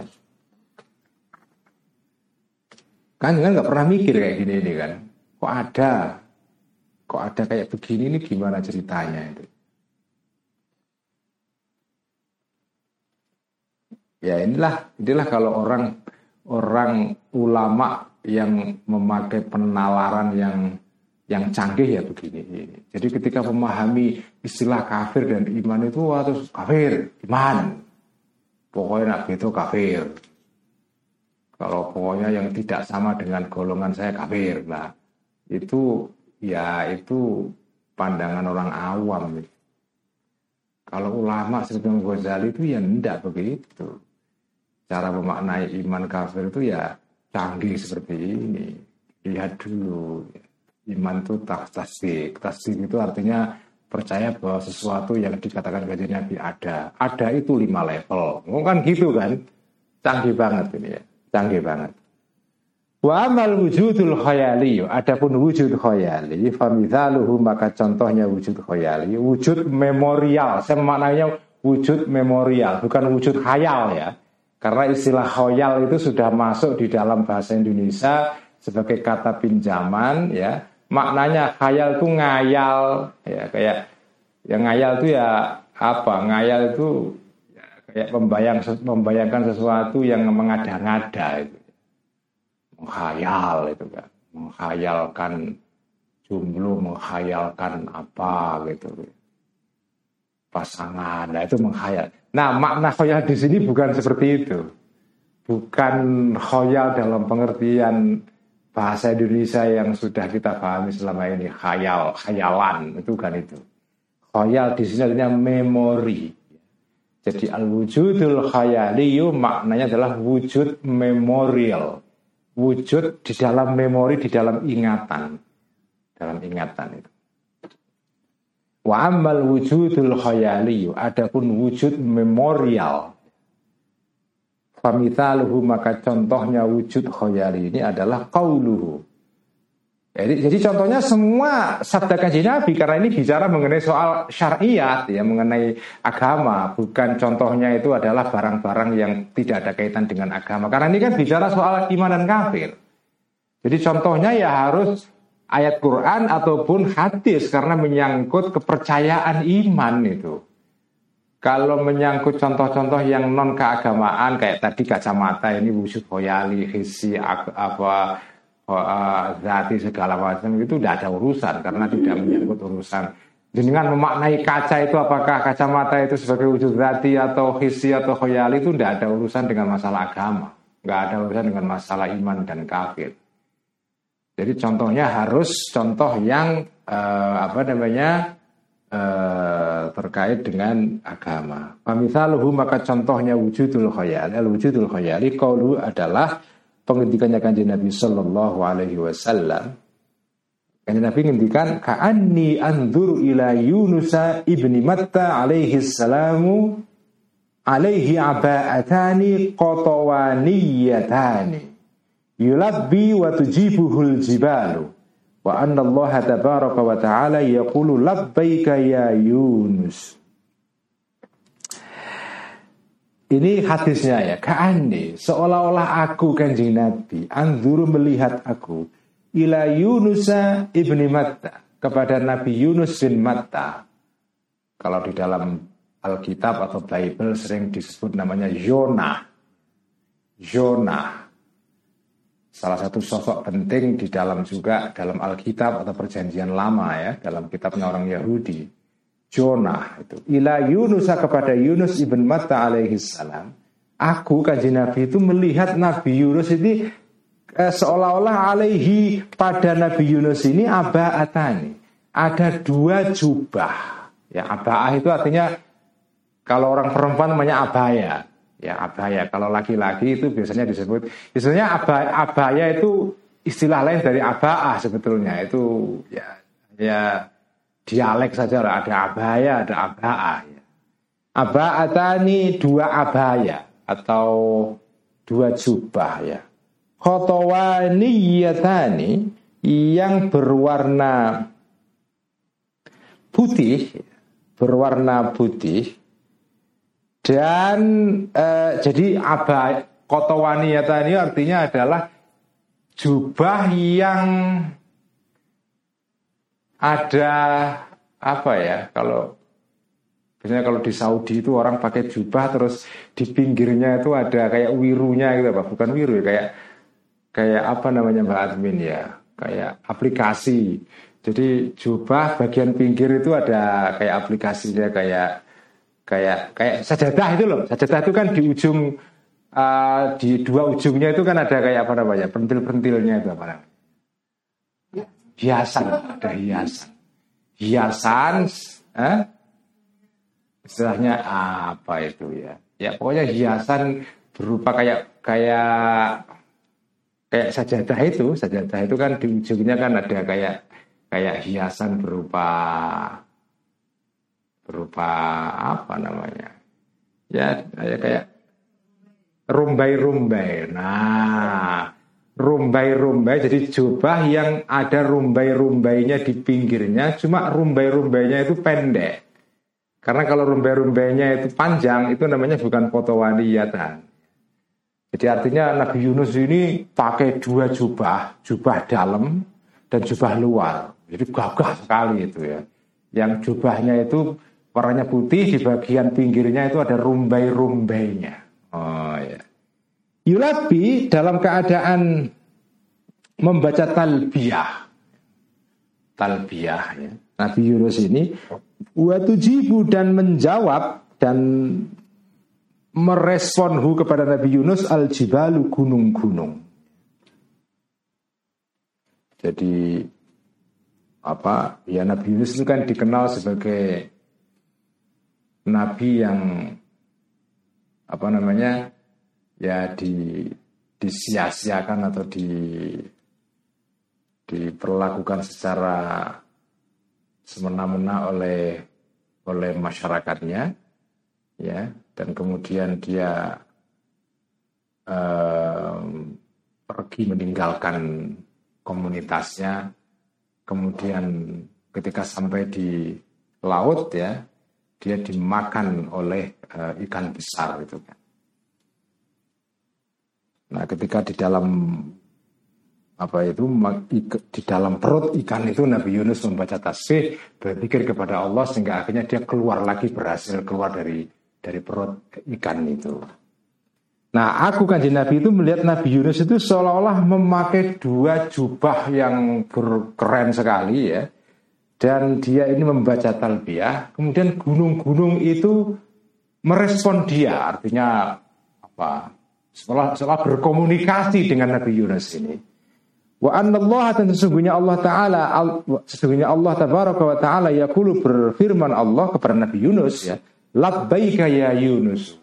Kan kan nggak pernah mikir kayak gini ini kan. Kok ada? Kok ada kayak begini ini gimana ceritanya itu? Ya inilah inilah kalau orang orang ulama yang memakai penalaran yang yang canggih ya begini. Jadi ketika memahami istilah kafir dan iman itu wah terus kafir, iman. Pokoknya nak itu kafir. Kalau pokoknya yang tidak sama dengan golongan saya kafir. Nah, itu ya itu pandangan orang awam. Kalau ulama seperti Ghazali itu ya tidak begitu. Cara memaknai iman kafir itu ya canggih seperti ini. Lihat dulu. Iman itu tasdik. Tasdik itu artinya percaya bahwa sesuatu yang dikatakan kajian Nabi ada. Ada itu lima level. Oh, kan gitu kan? Canggih banget ini ya. Canggih banget. Wa amal wujudul khayali Adapun wujud khayali Famithaluhu maka contohnya wujud khayali Wujud memorial Saya maknanya wujud memorial Bukan wujud khayal ya Karena istilah khayal itu sudah masuk di dalam bahasa Indonesia Sebagai kata pinjaman ya. Maknanya khayal itu ngayal ya. Kayak yang ngayal itu ya apa? Ngayal itu ya, kayak membayang membayangkan sesuatu yang mengada-ngada itu. Menghayal itu kan menghayalkan jumlah menghayalkan apa gitu pasangan nah itu menghayal nah makna khayal di sini bukan seperti itu bukan khayal dalam pengertian bahasa Indonesia yang sudah kita pahami selama ini khayal, khayalan itu kan itu. Khayal di sini artinya memori. Jadi al wujudul khayaliyu maknanya adalah wujud memorial. Wujud di dalam memori, di dalam ingatan. dalam ingatan itu. Wa amal wujudul khayali adapun wujud memorial Famitaluhu maka contohnya wujud khayali ini adalah qauluhu. Jadi, jadi contohnya semua sabda kaji Nabi karena ini bicara mengenai soal syariat ya mengenai agama bukan contohnya itu adalah barang-barang yang tidak ada kaitan dengan agama karena ini kan bicara soal iman dan kafir. Jadi contohnya ya harus ayat Quran ataupun hadis karena menyangkut kepercayaan iman itu. Kalau menyangkut contoh-contoh yang non keagamaan kayak tadi kacamata ini wujud hoyali, hisi, apa, zati segala macam itu tidak ada urusan karena tidak menyangkut urusan. Dengan memaknai kaca itu apakah kacamata itu sebagai wujud zati atau hisi atau hoyali itu tidak ada urusan dengan masalah agama, nggak ada urusan dengan masalah iman dan kafir. Jadi contohnya harus contoh yang uh, apa namanya Eh, terkait dengan agama. Pamisaluhu maka contohnya wujudul khayal. Al wujudul khayali qaulu adalah pengendikannya kanjeng Nabi sallallahu alaihi wasallam. Kanjeng Nabi ngendikan ka'anni anzuru ila Yunus ibni Matta alaihi salamu alaihi aba'atani qatawaniyatani yulabbi wa tujibuhul jibalu. Wa anna Allah tabaraka wa ta'ala yaqulu labbaika ya Yunus. Ini hadisnya ya. Ka'ani seolah-olah aku kanjeng Nabi Anzuru melihat aku Ila Yunusa ibni Matta Kepada Nabi Yunus bin Matta. Kalau di dalam Alkitab atau Bible sering disebut namanya Yona Yona salah satu sosok penting di dalam juga dalam Alkitab atau perjanjian lama ya dalam kitabnya orang Yahudi. Jonah itu. Ila Yunus kepada Yunus ibn Matta alaihi salam. Aku kaji Nabi itu melihat Nabi Yunus ini eh, seolah-olah alaihi pada Nabi Yunus ini atani ada dua jubah. Ya abah itu artinya kalau orang perempuan namanya abaya ya abaya. Kalau laki-laki itu biasanya disebut, biasanya abaya, abaya itu istilah lain dari abaah sebetulnya itu ya ya dialek saja lah. Ada abaya, ada abaah. Ya. Abaatani dua abaya atau dua jubah ya. Khotowaniyatani yang berwarna putih, berwarna putih dan eh, jadi aba kotowaniyata ini artinya adalah jubah yang ada apa ya kalau biasanya kalau di Saudi itu orang pakai jubah terus di pinggirnya itu ada kayak wirunya gitu apa bukan wiru ya kayak kayak apa namanya Mbak Admin ya kayak aplikasi. Jadi jubah bagian pinggir itu ada kayak aplikasinya kayak kayak kayak sajadah itu loh. Sajadah itu kan di ujung uh, di dua ujungnya itu kan ada kayak apa namanya pentil-pentilnya itu apa namanya? Hiasan. Ada hiasan. Hiasan eh? istilahnya apa itu ya? Ya pokoknya hiasan berupa kayak kayak kayak sajadah itu. Sajadah itu kan di ujungnya kan ada kayak kayak hiasan berupa berupa apa namanya ya kayak kayak rumbai-rumbai nah rumbai-rumbai jadi jubah yang ada rumbai-rumbainya di pinggirnya cuma rumbai-rumbainya itu pendek karena kalau rumbai-rumbainya itu panjang itu namanya bukan foto waniyatan jadi artinya Nabi Yunus ini pakai dua jubah, jubah dalam dan jubah luar. Jadi gagah sekali itu ya. Yang jubahnya itu warnanya putih di bagian pinggirnya itu ada rumbai-rumbainya. Oh ya. Yulabi dalam keadaan membaca talbiyah. Talbiyah ya. Nabi Yunus ini watujibu dan menjawab dan meresponhu kepada Nabi Yunus al-jibalu gunung-gunung. Jadi apa ya Nabi Yunus itu kan dikenal sebagai nabi yang apa namanya ya di disia-siakan atau di diperlakukan secara semena-mena oleh oleh masyarakatnya ya. Dan kemudian dia um, pergi meninggalkan komunitasnya. Kemudian ketika sampai di laut ya dia dimakan oleh uh, ikan besar itu kan nah ketika di dalam apa itu di dalam perut ikan itu Nabi Yunus membaca tasbih berpikir kepada Allah sehingga akhirnya dia keluar lagi berhasil keluar dari dari perut ikan itu. Nah, aku kan Nabi itu melihat Nabi Yunus itu seolah-olah memakai dua jubah yang keren sekali ya. Dan dia ini membaca talbiyah, kemudian gunung-gunung itu merespon dia, artinya apa? Setelah, setelah berkomunikasi dengan Nabi Yunus ini. Wa Allah dan sesungguhnya Allah Ta'ala Sesungguhnya Allah Tabaraka wa Ta'ala Yakulu berfirman Allah kepada Nabi Yunus ya Labbaika ya Yunus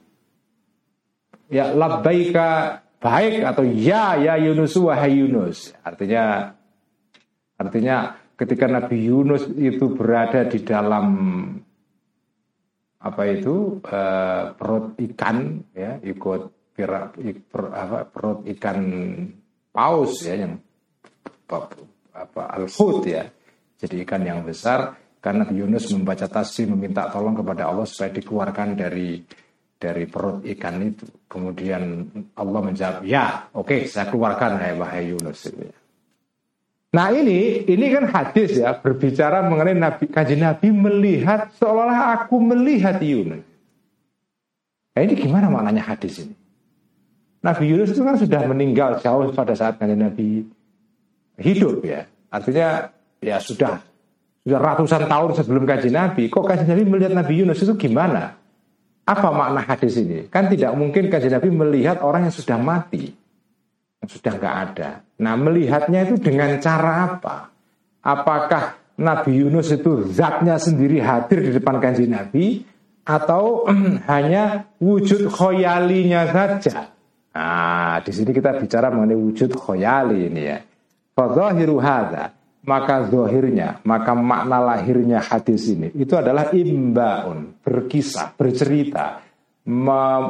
Ya labbaika baik atau ya ya Yunus wahai Yunus Artinya Artinya ketika Nabi Yunus itu berada di dalam apa itu uh, perut ikan ya ikut per, apa, perut ikan paus ya yang apa ya. Jadi ikan yang besar karena Yunus membaca tasbih meminta tolong kepada Allah supaya dikeluarkan dari dari perut ikan itu. Kemudian Allah menjawab, "Ya, oke, okay, saya keluarkan hai wahai Yunus." Ya. Nah ini ini kan hadis ya berbicara mengenai Nabi kaji Nabi melihat seolah-olah aku melihat Yunus. Nah ini gimana maknanya hadis ini? Nabi Yunus itu kan sudah meninggal jauh pada saat kaji Nabi hidup ya. Artinya ya sudah sudah ratusan tahun sebelum kaji Nabi. Kok kaji Nabi melihat Nabi Yunus itu gimana? Apa makna hadis ini? Kan tidak mungkin kaji Nabi melihat orang yang sudah mati, yang sudah nggak ada. Nah melihatnya itu dengan cara apa? Apakah Nabi Yunus itu zatnya sendiri hadir di depan kaji Nabi atau [clears throat] hanya wujud khoyalinya saja? Nah, di sini kita bicara mengenai wujud khoyali ini ya. Fadhahiru hadha maka zohirnya, maka makna lahirnya hadis ini itu adalah imbaun, berkisah, bercerita,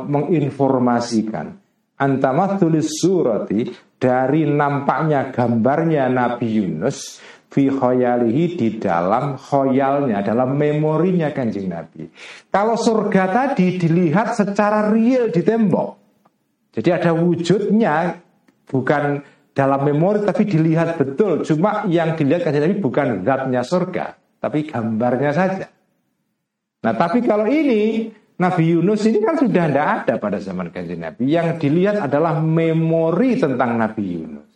menginformasikan tulis surati dari nampaknya gambarnya Nabi Yunus fi khoyalihi di dalam khoyalnya, dalam memorinya kanjeng Nabi. Kalau surga tadi dilihat secara real di tembok. Jadi ada wujudnya, bukan dalam memori tapi dilihat betul. Cuma yang dilihat kan Nabi bukan zatnya surga, tapi gambarnya saja. Nah tapi kalau ini Nabi Yunus ini kan sudah tidak ada pada zaman kanjeng Nabi. Yang dilihat adalah memori tentang Nabi Yunus.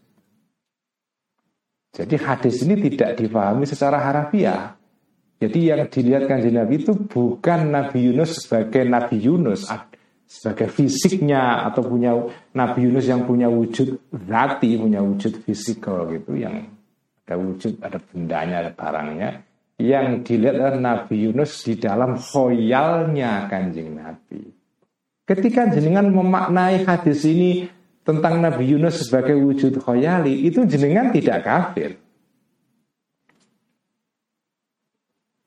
Jadi hadis ini tidak difahami secara harafiah. Jadi yang dilihat kanjeng Nabi itu bukan Nabi Yunus sebagai Nabi Yunus sebagai fisiknya atau punya Nabi Yunus yang punya wujud zati, punya wujud fisikal gitu yang ada wujud, ada bendanya, ada barangnya yang dilihat adalah Nabi Yunus di dalam khoyalnya kanjeng Nabi. Ketika jenengan memaknai hadis ini tentang Nabi Yunus sebagai wujud khoyali, itu jenengan tidak kafir.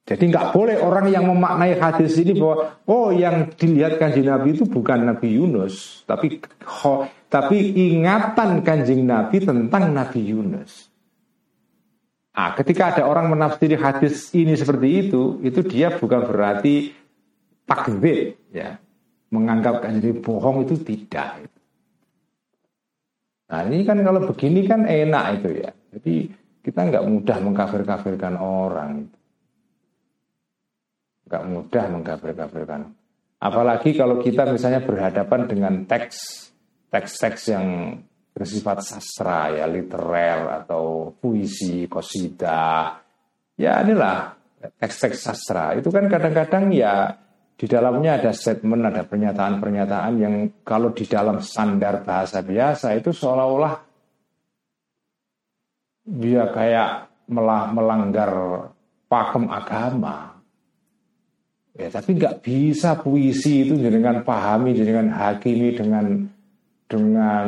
Jadi nggak boleh orang yang memaknai hadis ini bahwa oh yang dilihat kanjeng Nabi itu bukan Nabi Yunus, tapi tapi ingatan kanjeng Nabi tentang Nabi Yunus. Nah, ketika ada orang menafsiri hadis ini seperti itu, itu dia bukan berarti takzib, ya, menganggap kanjeng Nabi bohong itu tidak. Nah ini kan kalau begini kan enak itu ya. Jadi kita nggak mudah mengkafir-kafirkan orang nggak mudah mengkafir-kafirkan. Apalagi kalau kita misalnya berhadapan dengan teks teks-teks yang bersifat sastra ya literer atau puisi, kosida. Ya inilah teks-teks sastra. Itu kan kadang-kadang ya di dalamnya ada statement, ada pernyataan-pernyataan yang kalau di dalam standar bahasa biasa itu seolah-olah dia kayak melanggar pakem agama. Ya, tapi nggak bisa puisi itu dengan pahami, dengan hakimi, dengan dengan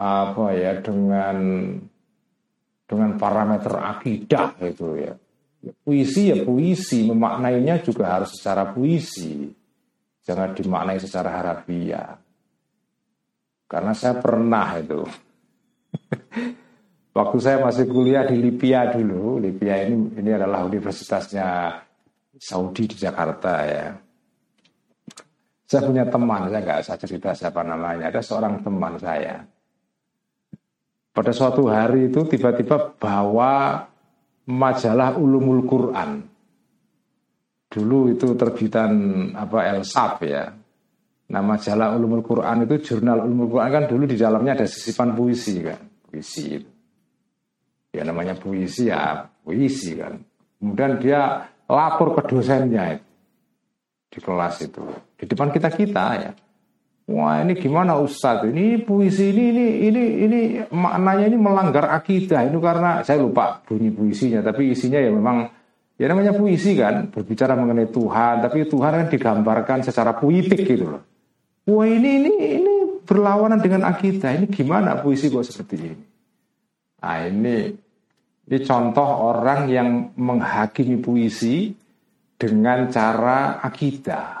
apa ya, dengan dengan parameter akidah itu ya. ya. Puisi ya puisi, memaknainya juga harus secara puisi. Jangan dimaknai secara harafiah. Karena saya pernah itu. [laughs] Waktu saya masih kuliah di Libya dulu, Libya ini ini adalah universitasnya Saudi di Jakarta ya. Saya punya teman, saya nggak usah cerita siapa namanya. Ada seorang teman saya pada suatu hari itu tiba-tiba bawa majalah Ulumul Quran. Dulu itu terbitan apa Elsap ya. Nah majalah Ulumul Quran itu jurnal Ulumul Quran kan dulu di dalamnya ada sisipan puisi kan. Puisi itu. Ya namanya puisi ya puisi kan. Kemudian dia lapor ke dosennya itu, di kelas itu. Di depan kita-kita ya. Wah ini gimana Ustadz? Ini puisi ini ini ini ini maknanya ini melanggar akidah. Ini karena saya lupa bunyi puisinya, tapi isinya ya memang ya namanya puisi kan berbicara mengenai Tuhan, tapi Tuhan kan digambarkan secara puitik gitu loh. Wah ini ini ini berlawanan dengan akidah. Ini gimana puisi kok seperti ini? Nah ini ini contoh orang yang menghakimi puisi dengan cara akidah.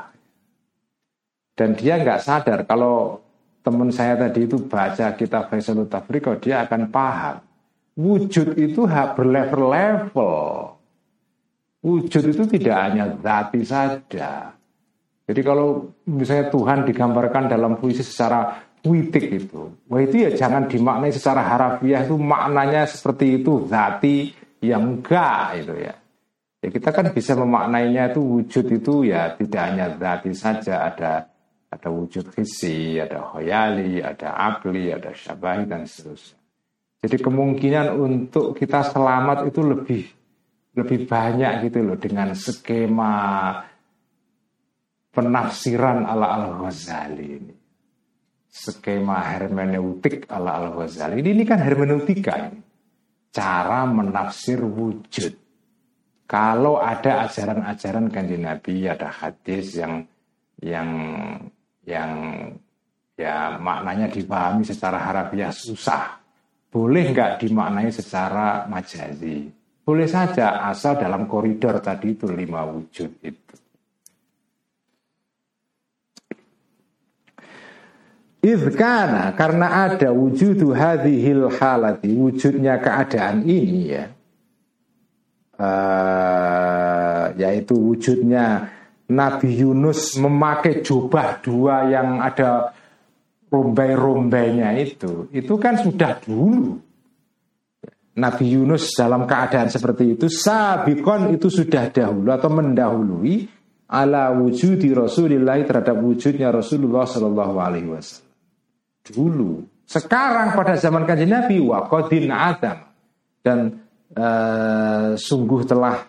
Dan dia nggak sadar kalau teman saya tadi itu baca kitab Faisalut Tafriqah, dia akan paham. Wujud itu berlevel-level. Wujud itu tidak hanya zati saja. Jadi kalau misalnya Tuhan digambarkan dalam puisi secara puitik itu, wah itu ya jangan dimaknai secara harafiah itu maknanya seperti itu zati yang enggak itu ya. Ya kita kan bisa memaknainya itu wujud itu ya tidak hanya zati saja ada ada wujud hisi, ada khoyali, ada akli, ada syabahi dan seterusnya. Jadi kemungkinan untuk kita selamat itu lebih lebih banyak gitu loh dengan skema penafsiran ala al Ghazali ini. Skema hermeneutik ala al Ghazali ini, ini kan hermeneutika ini. Cara menafsir wujud. Kalau ada ajaran-ajaran kanji Nabi, ada hadis yang yang yang ya maknanya dipahami secara harafiah susah. Boleh nggak dimaknai secara majazi? Boleh saja asal dalam koridor tadi itu lima wujud itu. Izkana karena ada wujudu hadhil halati wujudnya keadaan ini ya uh, yaitu wujudnya Nabi Yunus memakai jubah dua yang ada rombai-rombainya itu, itu kan sudah dulu. Nabi Yunus dalam keadaan seperti itu, sabikon itu sudah dahulu atau mendahului ala wujudi Rasulullah terhadap wujudnya Rasulullah Shallallahu Alaihi Wasallam. Dulu, sekarang pada zaman kajian Nabi wakodin Adam dan uh, sungguh telah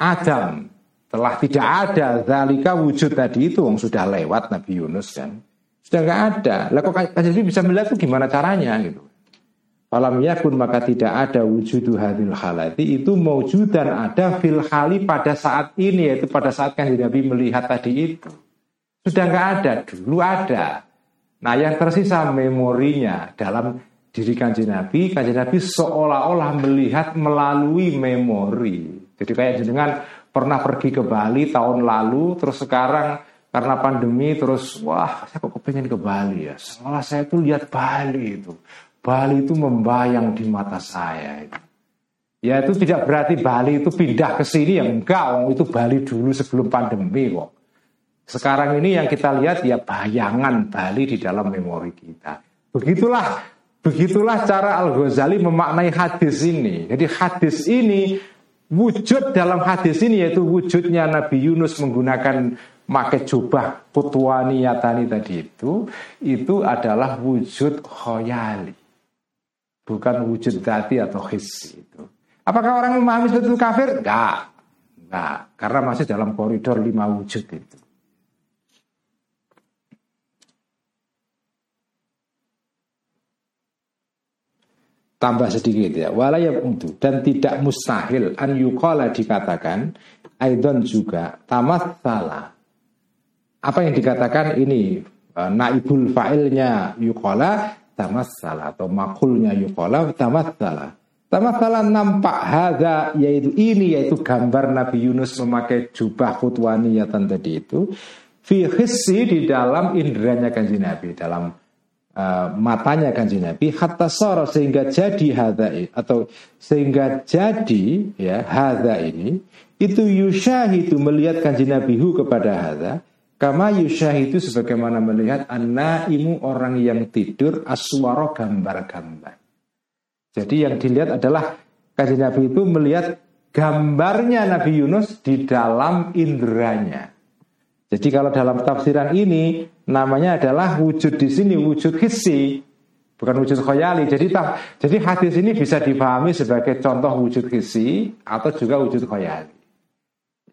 Adam telah tidak ada zalika wujud tadi itu yang sudah lewat Nabi Yunus kan. Sudah nggak ada. Lah kok Nabi bisa melihat itu gimana caranya gitu. Falam yakun maka tidak ada wujudu hadil halati itu dan ada fil hali pada saat ini yaitu pada saat kan Nabi melihat tadi itu. Sudah nggak ada, dulu ada. Nah yang tersisa memorinya dalam diri kanjeng Nabi, kanjeng Nabi seolah-olah melihat melalui memori. Jadi kayak dengan pernah pergi ke Bali tahun lalu, terus sekarang karena pandemi terus wah saya kok kepengen ke Bali ya. Setelah saya tuh lihat Bali itu, Bali itu membayang di mata saya. Ya itu tidak berarti Bali itu pindah ke sini yang enggak, itu Bali dulu sebelum pandemi kok. Sekarang ini yang kita lihat ya bayangan Bali di dalam memori kita. Begitulah Begitulah cara Al Ghazali memaknai hadis ini. Jadi hadis ini Wujud dalam hadis ini yaitu wujudnya Nabi Yunus menggunakan make jubah putwaniyatani tadi itu itu adalah wujud khoyali. Bukan wujud dati atau hissi itu. Apakah orang memahami itu kafir? Enggak enggak karena masih dalam koridor lima wujud itu tambah sedikit ya. Walaya untuk dan tidak mustahil. An yukola dikatakan aidon juga tamat salah apa yang dikatakan ini? Uh, naibul fa'ilnya yukola tamat salah atau makulnya yukola tamat salah Tamathalan nampak hada yaitu ini yaitu gambar Nabi Yunus memakai jubah kutwaniyatan tadi itu. Fi di dalam indranya kanji Nabi dalam uh, matanya kanji Nabi hatta soro sehingga jadi hada atau sehingga jadi ya hada ini itu yushahidu melihat kanji Nabi hu kepada hada kama yushahidu sebagaimana melihat imu orang yang tidur aswaro gambar-gambar jadi yang dilihat adalah kajian Nabi itu melihat gambarnya Nabi Yunus di dalam indranya. Jadi kalau dalam tafsiran ini namanya adalah wujud di sini wujud hissi, bukan wujud khoyali. Jadi jadi hadis ini bisa dipahami sebagai contoh wujud hissi atau juga wujud khoyali.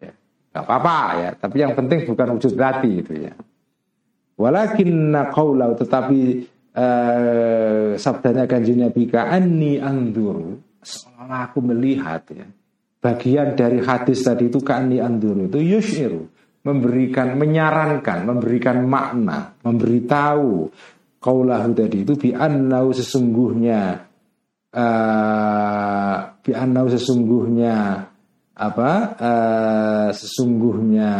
Ya, gak apa-apa ya, tapi yang penting bukan wujud berarti itu ya. Walakin qaulau tetapi uh, sabdanya kanji Nabi ka'anni anduru seolah aku melihat ya bagian dari hadis tadi itu ka'anni anduru itu yushiru memberikan menyarankan memberikan makna memberitahu kaulahu tadi itu bi annau sesungguhnya uh, bi annau sesungguhnya apa uh, sesungguhnya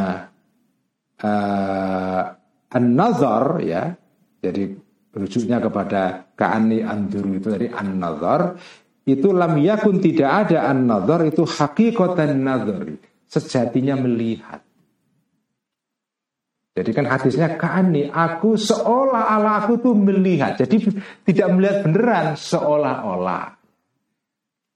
uh, an-nazar ya. Jadi rujuknya kepada ka'ani anduru itu dari an-nazar. Itu lam yakun tidak ada an-nazar itu hakikatan nazari. Sejatinya melihat jadi kan hadisnya ka'ani aku seolah-olah aku tuh melihat jadi tidak melihat beneran seolah-olah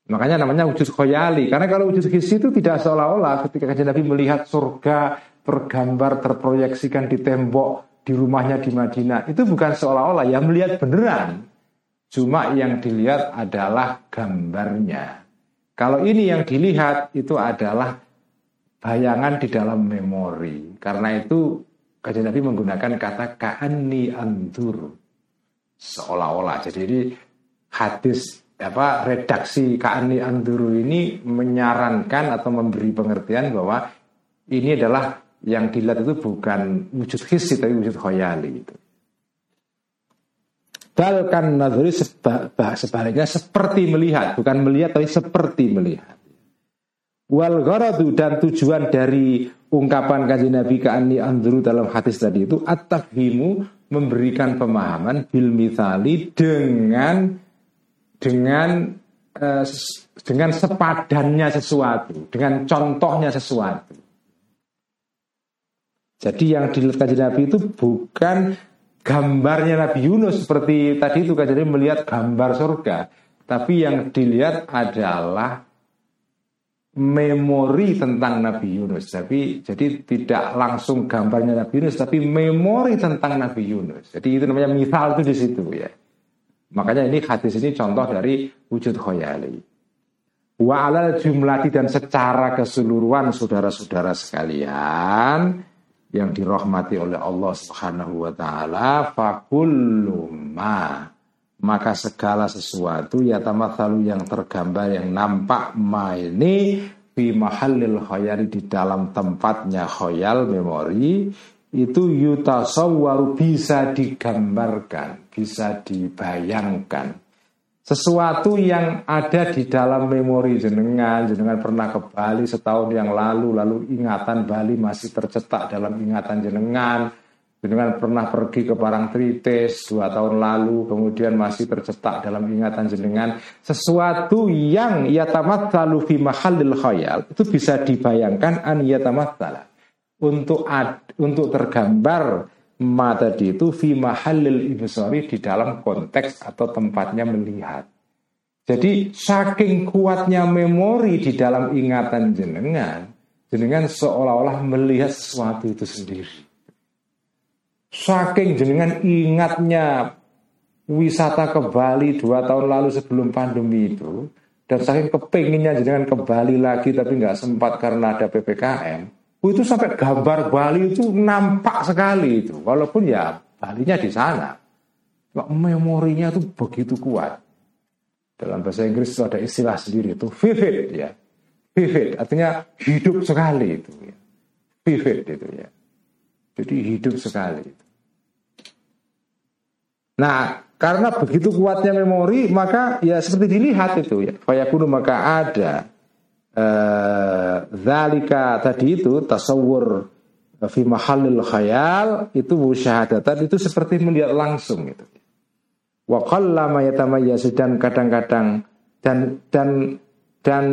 makanya namanya wujud khoyali karena kalau wujud hisi itu tidak seolah-olah ketika Nabi melihat surga tergambar terproyeksikan di tembok di rumahnya di Madinah itu bukan seolah-olah yang melihat beneran. Cuma yang dilihat adalah gambarnya. Kalau ini yang dilihat itu adalah bayangan di dalam memori. Karena itu kajian Nabi menggunakan kata ka'anni andur. Seolah-olah. Jadi ini hadis apa redaksi ka'anni anduru ini menyarankan atau memberi pengertian bahwa ini adalah yang dilihat itu bukan wujud hissi tapi wujud khoyali itu. Balkan nadhuri sebaliknya seperti melihat, bukan melihat tapi seperti melihat. Wal dan tujuan dari ungkapan kaji Nabi Ka'ani Andru dalam hadis tadi itu at memberikan pemahaman bil mithali dengan dengan uh, dengan sepadannya sesuatu, dengan contohnya sesuatu. Jadi yang dilihat kajian Nabi itu bukan gambarnya Nabi Yunus seperti tadi itu kajian melihat gambar surga, tapi yang dilihat adalah memori tentang Nabi Yunus. Tapi jadi tidak langsung gambarnya Nabi Yunus, tapi memori tentang Nabi Yunus. Jadi itu namanya misal itu di situ ya. Makanya ini hadis ini contoh dari wujud khoyali. Wa alal jumlati dan secara keseluruhan saudara-saudara sekalian, yang dirahmati oleh Allah Subhanahu wa taala maka segala sesuatu ya tamathalu yang tergambar yang nampak ma ini fi mahallil khayali di dalam tempatnya khayal memori itu yutasawwaru bisa digambarkan, bisa dibayangkan. Sesuatu yang ada di dalam memori jenengan, jenengan pernah ke Bali setahun yang lalu, lalu ingatan Bali masih tercetak dalam ingatan jenengan, jenengan pernah pergi ke Parangtritis dua tahun lalu, kemudian masih tercetak dalam ingatan jenengan, sesuatu yang yatamatsalu fi mahallil khayal itu bisa dibayangkan an yatamatsala untuk ad, untuk tergambar ma tadi itu fi mahallil ibsari di dalam konteks atau tempatnya melihat. Jadi saking kuatnya memori di dalam ingatan jenengan, jenengan seolah-olah melihat sesuatu itu sendiri. Saking jenengan ingatnya wisata ke Bali dua tahun lalu sebelum pandemi itu, dan saking kepinginnya jenengan ke Bali lagi tapi nggak sempat karena ada ppkm, itu sampai gambar Bali itu nampak sekali itu. Walaupun ya Balinya di sana. Memorinya itu begitu kuat. Dalam bahasa Inggris itu ada istilah sendiri itu vivid ya. Vivid artinya hidup sekali itu ya. Vivid itu ya. Jadi hidup sekali itu. Nah, Karena begitu kuatnya memori, maka ya seperti dilihat itu ya. Fayakunu maka ada eh, zalika tadi itu tasawur fi mahallil khayal itu musyahadatan itu seperti melihat langsung itu. Wa qallama yatamayyazu dan kadang-kadang dan dan dan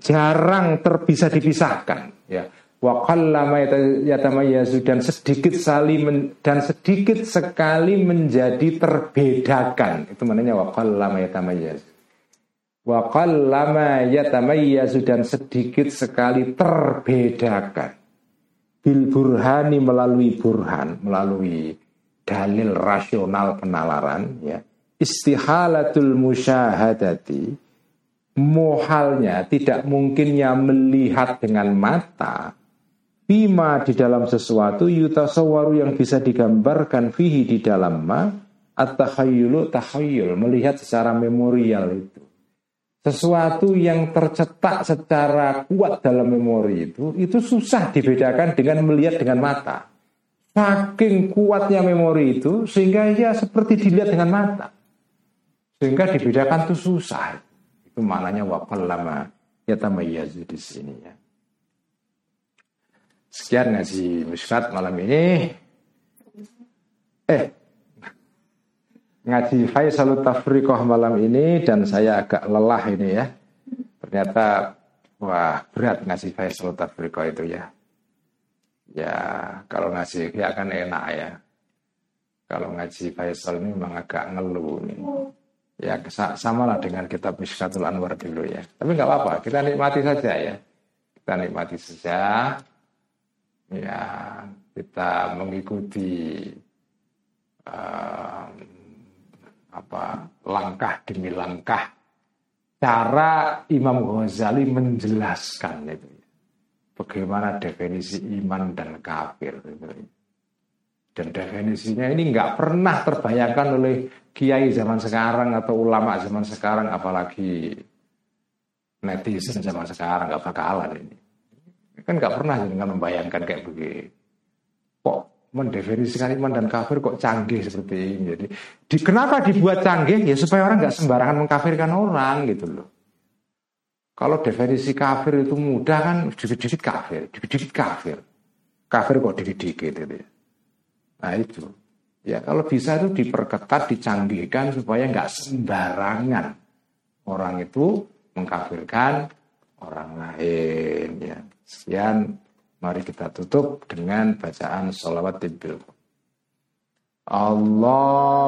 jarang terbisa dipisahkan ya wa qallama dan sedikit sekali dan sedikit sekali menjadi terbedakan. Itu maknanya wa qallama yatamayyazu. Wa qallama yatamayyazu dan sedikit sekali terbedakan. Bil burhani melalui burhan melalui dalil rasional penalaran ya. Istihalatul musyahadati muhalnya tidak mungkinnya melihat dengan mata bima di dalam sesuatu yutasawaru yang bisa digambarkan fihi di dalam ma at-tahayyulu tahayyul melihat secara memorial itu. Sesuatu yang tercetak secara kuat dalam memori itu itu susah dibedakan dengan melihat dengan mata. Saking kuatnya memori itu sehingga ya seperti dilihat dengan mata. Sehingga dibedakan itu susah. Itu maknanya wakal lama yatamayyazu di sini ya. Sekian ngaji musnad malam ini. Eh, ngaji Faisal Tafriqah malam ini dan saya agak lelah ini ya. Ternyata wah berat ngaji Faisal Tafriqah itu ya. Ya kalau ngaji ya akan enak ya. Kalau ngaji Faisal ini memang agak ngeluh nih ya sama lah dengan kitab Mishkatul Anwar dulu ya. Tapi nggak apa-apa, kita nikmati saja ya. Kita nikmati saja. Ya, kita mengikuti um, apa langkah demi langkah cara Imam Ghazali menjelaskan itu. Bagaimana definisi iman dan kafir itu. Dan definisinya ini nggak pernah terbayangkan oleh kiai zaman sekarang atau ulama zaman sekarang, apalagi netizen zaman sekarang nggak bakalan ini. Kan nggak pernah dengan membayangkan kayak begini. Kok mendefinisikan iman dan kafir kok canggih seperti ini. Jadi di, kenapa dibuat canggih? Ya supaya orang nggak sembarangan mengkafirkan orang gitu loh. Kalau definisi kafir itu mudah kan dikit-dikit kafir, dikit-dikit kafir. Kafir kok dikit-dikit itu ya. Nah itu. Ya kalau bisa itu diperketat, dicanggihkan supaya nggak sembarangan orang itu mengkafirkan orang lain. Ya. Sekian, mari kita tutup dengan bacaan sholawat tibil. Allahumma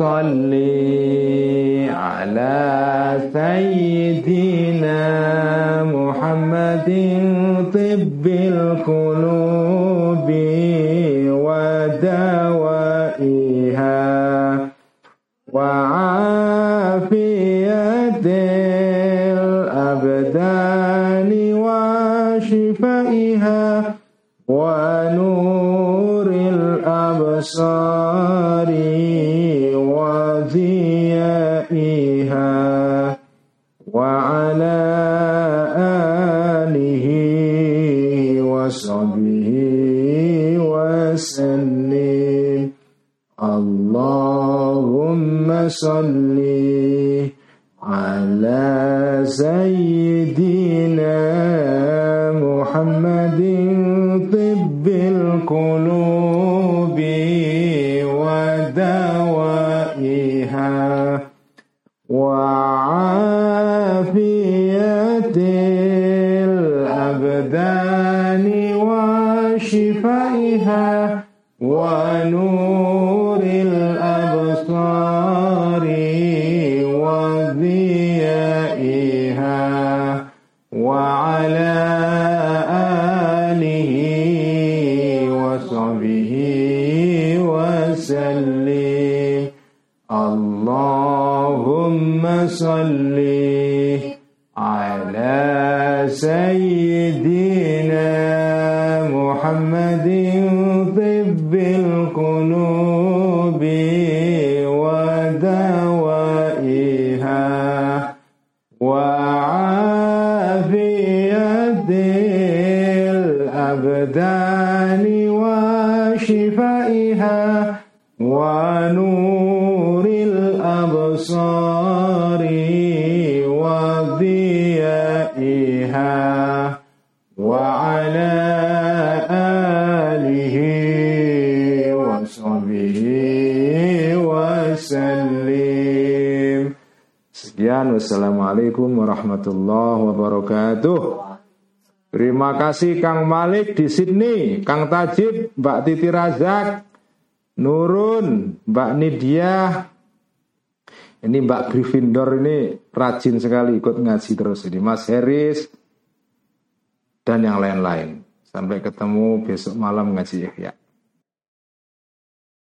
salli ala sayyidina Muhammadin tibbil qulubi الأبصار وضيائها وعلى آله وصحبه وسلم. اللهم صل على سيدنا محمد طب القلوب. Wassalamualaikum warahmatullahi wabarakatuh. Terima kasih Kang Malik di Sydney, Kang Tajib, Mbak Titi Razak, Nurun, Mbak Nidia. Ini Mbak Gryffindor ini rajin sekali ikut ngaji terus ini. Mas Heris dan yang lain-lain. Sampai ketemu besok malam ngaji ya.